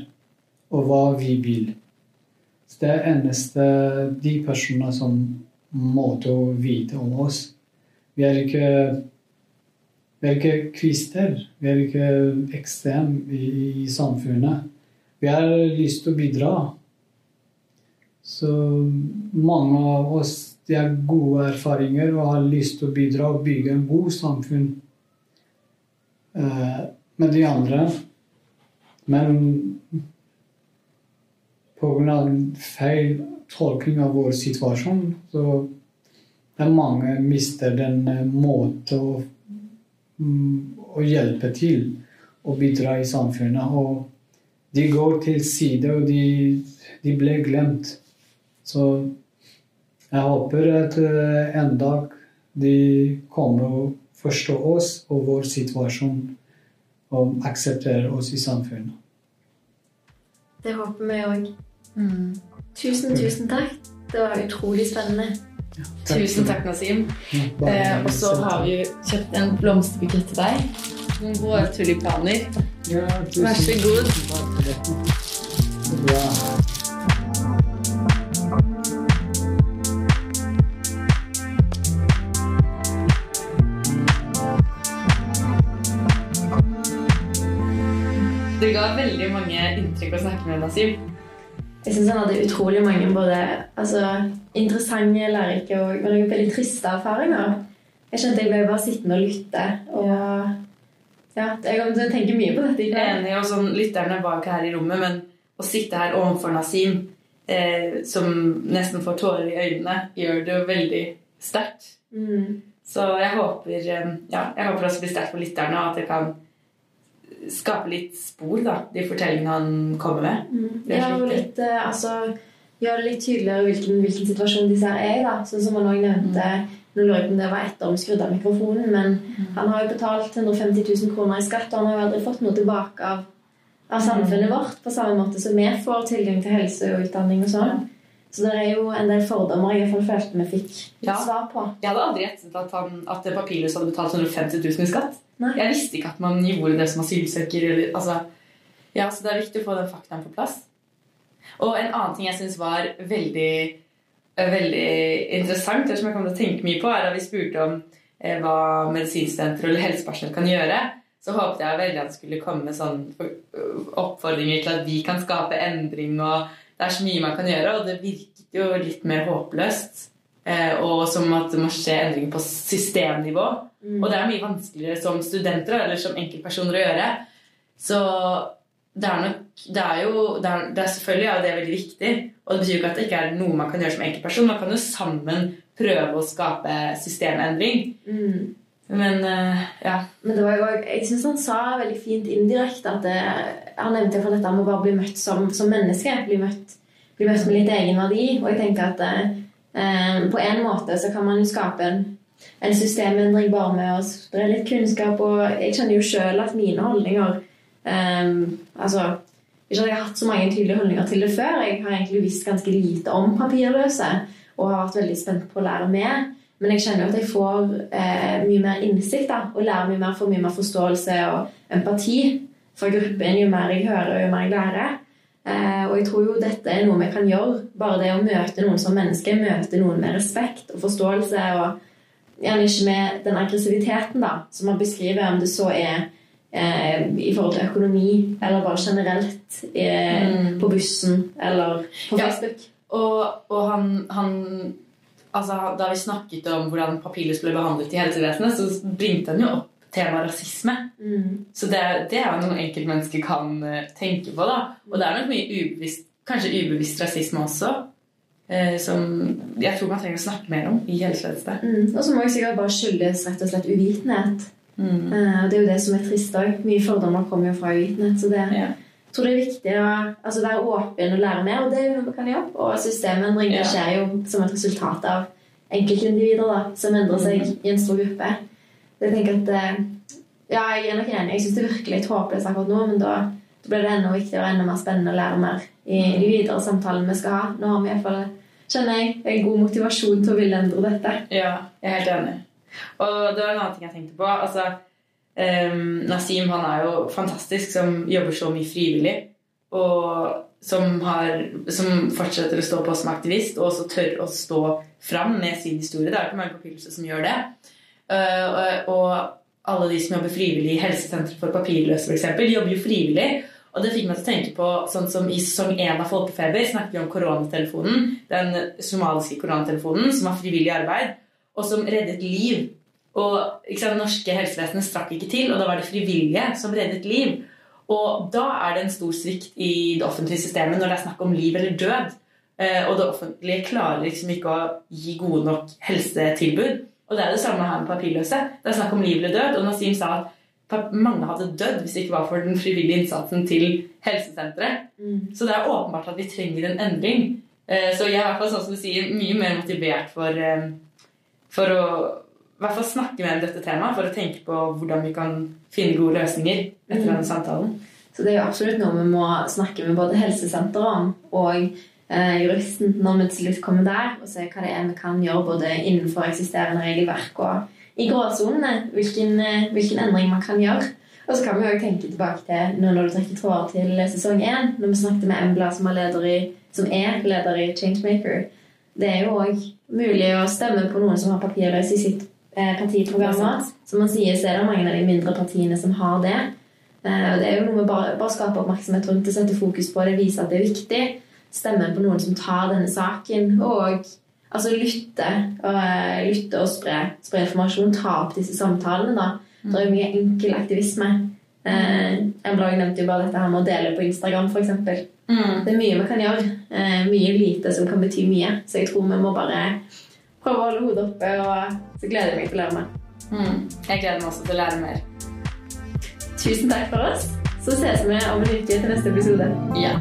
og hva vi vil. Så det er eneste de personene som måtte vite om oss. Vi er ikke vi er ikke kvister. Vi er ikke ekstrem i, i, samfunnet. Vi har lyst til å bidra. Så mange av oss de har gode erfaringer og har lyst til å bidra og bygge en god samfunn eh, med de andre. Men pga. feil tolkning av vår situasjon, så det er mange mister den eh, måten å, mm, å hjelpe til å bidra i samfunnet. Og de går til side, og de, de ble glemt. Så jeg håper at eh, en dag de kommer å forstå oss og vår situasjon og aksepterer oss i samfunnet. Det håper vi òg. Mm. Tusen, tusen takk. Det var utrolig spennende. Tusen takk, Nasim. Eh, og så har vi kjøpt en blomsterbukett til deg. Noen vårtulipaner. Vær så god. Det ga veldig mange inntrykk å snakke med, Nasim. Jeg syns han hadde utrolig mange både altså, interessante, lærerike og også veldig triste erfaringer. Jeg kjente jeg ble bare sittende og lytte. Og ja, jeg kommer til å tenke mye på dette. Jeg er enig, og sånn, Lytterne ikke her i rommet, men å sitte her overfor Nasim, eh, som nesten får tårer i øynene, gjør det jo veldig sterkt. Mm. Så jeg håper, eh, ja, jeg håper også det blir sterkt for lytterne, og at det kan skape litt spor, da, de fortellingene han kommer med. Mm. Det Ja, og litt, eh, altså, gjøre det litt tydeligere hvilken, hvilken situasjon disse her er i. da. Sånn som han også nevnte Nå lurer jeg på om det var etter vi skrudde av mikrofonen, men han har jo betalt 150 000 kroner i skatt, og han har jo aldri fått noe tilbake av, av samfunnet vårt på samme måte som vi får tilgang til helse og utdanning og sånn. Så det er jo en del fordommer jeg i hvert fall følte vi fikk Ja. svar på. Jeg hadde aldri gjettet at, han, at Papirløs hadde betalt 150 000 i skatt. Nei. Jeg visste ikke at man gjorde det som asylsøker. Eller, altså, ja, så det er viktig å få den faktaen på plass. Og en annen ting jeg syns var veldig, eh, veldig interessant, og som jeg kommer til å tenke mye på, er at vi spurte om eh, hva medisinstenter eller helsepersonell kan gjøre. Så håpet jeg veldig at det skulle komme med sånn oppfordringer til at vi kan skape endring, og det er så mye man kan gjøre, og det virket jo litt mer håpløst. Eh, og som at det må skje endringer på systemnivå. Og det er mye vanskeligere som studenter eller som enkeltpersoner å gjøre. Så det er nok Det er jo det er, det er selvfølgelig ja, det er veldig viktig. Og det betyr jo ikke at det ikke er noe man kan gjøre som enkeltperson. Man kan jo sammen prøve å skape systemendring. Mm. Men uh, ja. Men det var jo, jeg syns han sa veldig fint indirekte at det, han nevnte for dette med å bare bli møtt som, som menneske. Bli møtt, bli møtt med litt egenverdi. Og jeg tenker at eh, på en måte så kan man jo skape en, en systemendring bare med å spre litt kunnskap. Og jeg kjenner jo sjøl at mine holdninger um, Altså ikke at jeg har hatt så mange tydelige holdninger til det før. Jeg har egentlig visst ganske lite om papirløse og har vært veldig spent på å lære mer. Men jeg kjenner jo at jeg får eh, mye mer innsikt da, og lærer mye mer, får mye mer forståelse og empati fra gruppen jo mer jeg hører og jo mer jeg lærer. Eh, og jeg tror jo dette er noe vi kan gjøre. Bare det å møte noen som menneske, møte noen med respekt og forståelse. Og gjerne ikke med den aggressiviteten da, som man beskriver, om det så er eh, i forhold til økonomi eller bare generelt eh, Mm. på bussen eller på Ja. Facebook. Og, og han, han altså, Da vi snakket om hvordan papirløs ble behandlet i helsevesenet, så bringte han jo opp temaet rasisme. Mm. Så det, det er jo noe enkeltmennesker kan eh, tenke på. da. Og det er nok mye ubevisst, kanskje ubevisst rasisme også. Eh, som jeg tror man trenger å snakke mer om i helsevesenet. Mm. Og så må jeg sikkert bare skyldes rett og slett uvitenhet. Mm. Eh, det er jo det som er trist òg. Mye fordommer kommer jo fra uvitenhet. Så det, Ja. jeg tror det er viktig å altså være åpen og lære mer, og det er jo noe kan gjøre. Og systemendring det Ja. skjer jo som et resultat av enkeltindivider da, som endrer seg Mm. i en stor gruppe. Jeg tenker at eh, Ja, jeg er nok enig. Jeg syns det virker litt håpløst akkurat nå, men da, da blir det enda viktigere og enda mer spennende å lære mer i de videre samtalene vi skal ha. Nå har vi iallfall, kjenner jeg, en god motivasjon til å ville endre dette. Ja, jeg er helt enig. Og det var en annen ting jeg tenkte på. Altså, Um, Nasim han er jo fantastisk som jobber så mye frivillig. Og som, har, som fortsetter å stå på som aktivist, og også tør å stå fram med sin historie. Det er ikke mange papirløse som gjør det. Eh, og, alle de som jobber frivillig i Helsesenteret for papirløse, for eksempel, jobber jo frivillig. Og det fikk meg til å tenke på sånn som i sesong én av Folkefeber snakket vi om koronatelefonen. Den somaliske koronatelefonen som var frivillig arbeid, og som reddet liv. Og sant, Det norske helsevesenet strakk ikke til, og da var det frivillige som reddet liv. Og da er det en stor svikt i det offentlige systemet når det er snakk om liv eller død. Eh, Og det offentlige klarer liksom ikke å gi gode nok helsetilbud. Og det er det samme her med papirløse. Det er snakk om liv eller død. Og Nasim sa at mange hadde dødd hvis det ikke var for den frivillige innsatsen til helsesenteret. Så det er åpenbart at vi trenger en endring. Eh, Så jeg er i hvert fall sånn som du sier, mye mer motivert for, eh, for å i hvert fall snakke med om dette temaet, for å tenke på hvordan vi kan finne gode løsninger etter denne samtalen. Så det er jo absolutt noe vi må snakke med både helsesenteret om og juristen når vi til slutt kommer der, og se hva det er vi kan gjøre både innenfor eksisterende regelverk og i gråsonene. Hvilken, eh, hvilken endring man kan gjøre. Og så kan vi jo tenke tilbake til nå når du trekker tråder til sesong én, når vi snakket med Embla, som er leder i, som er leder i Changemaker. Det er jo òg mulig å stemme på noen som har papirløse i sitt eh, partiprogram. Som man sier, så er det mange av de mindre partiene som har det. Eh, og det er jo noe med bare, bare skape oppmerksomhet rundt det, sette fokus på det, vise at det er viktig. Stemme på noen som tar denne saken, og altså lytte. Og, eh, lytte og spre, spre informasjon. Ta opp disse samtalene. da. Det er jo mye enkel aktivisme. Eh, blogg nevnte jo bare dette her med å dele på Instagram, f.eks. Mm. Det er mye vi kan gjøre. Eh, mye lite som kan bety mye. Så jeg tror vi må bare prøve å holde hodet oppe, og så gleder jeg meg til å lære mer. Mm. Jeg gleder meg også til å lære mer. Tusen takk for oss. Så ses vi om en uke til neste episode. Ja.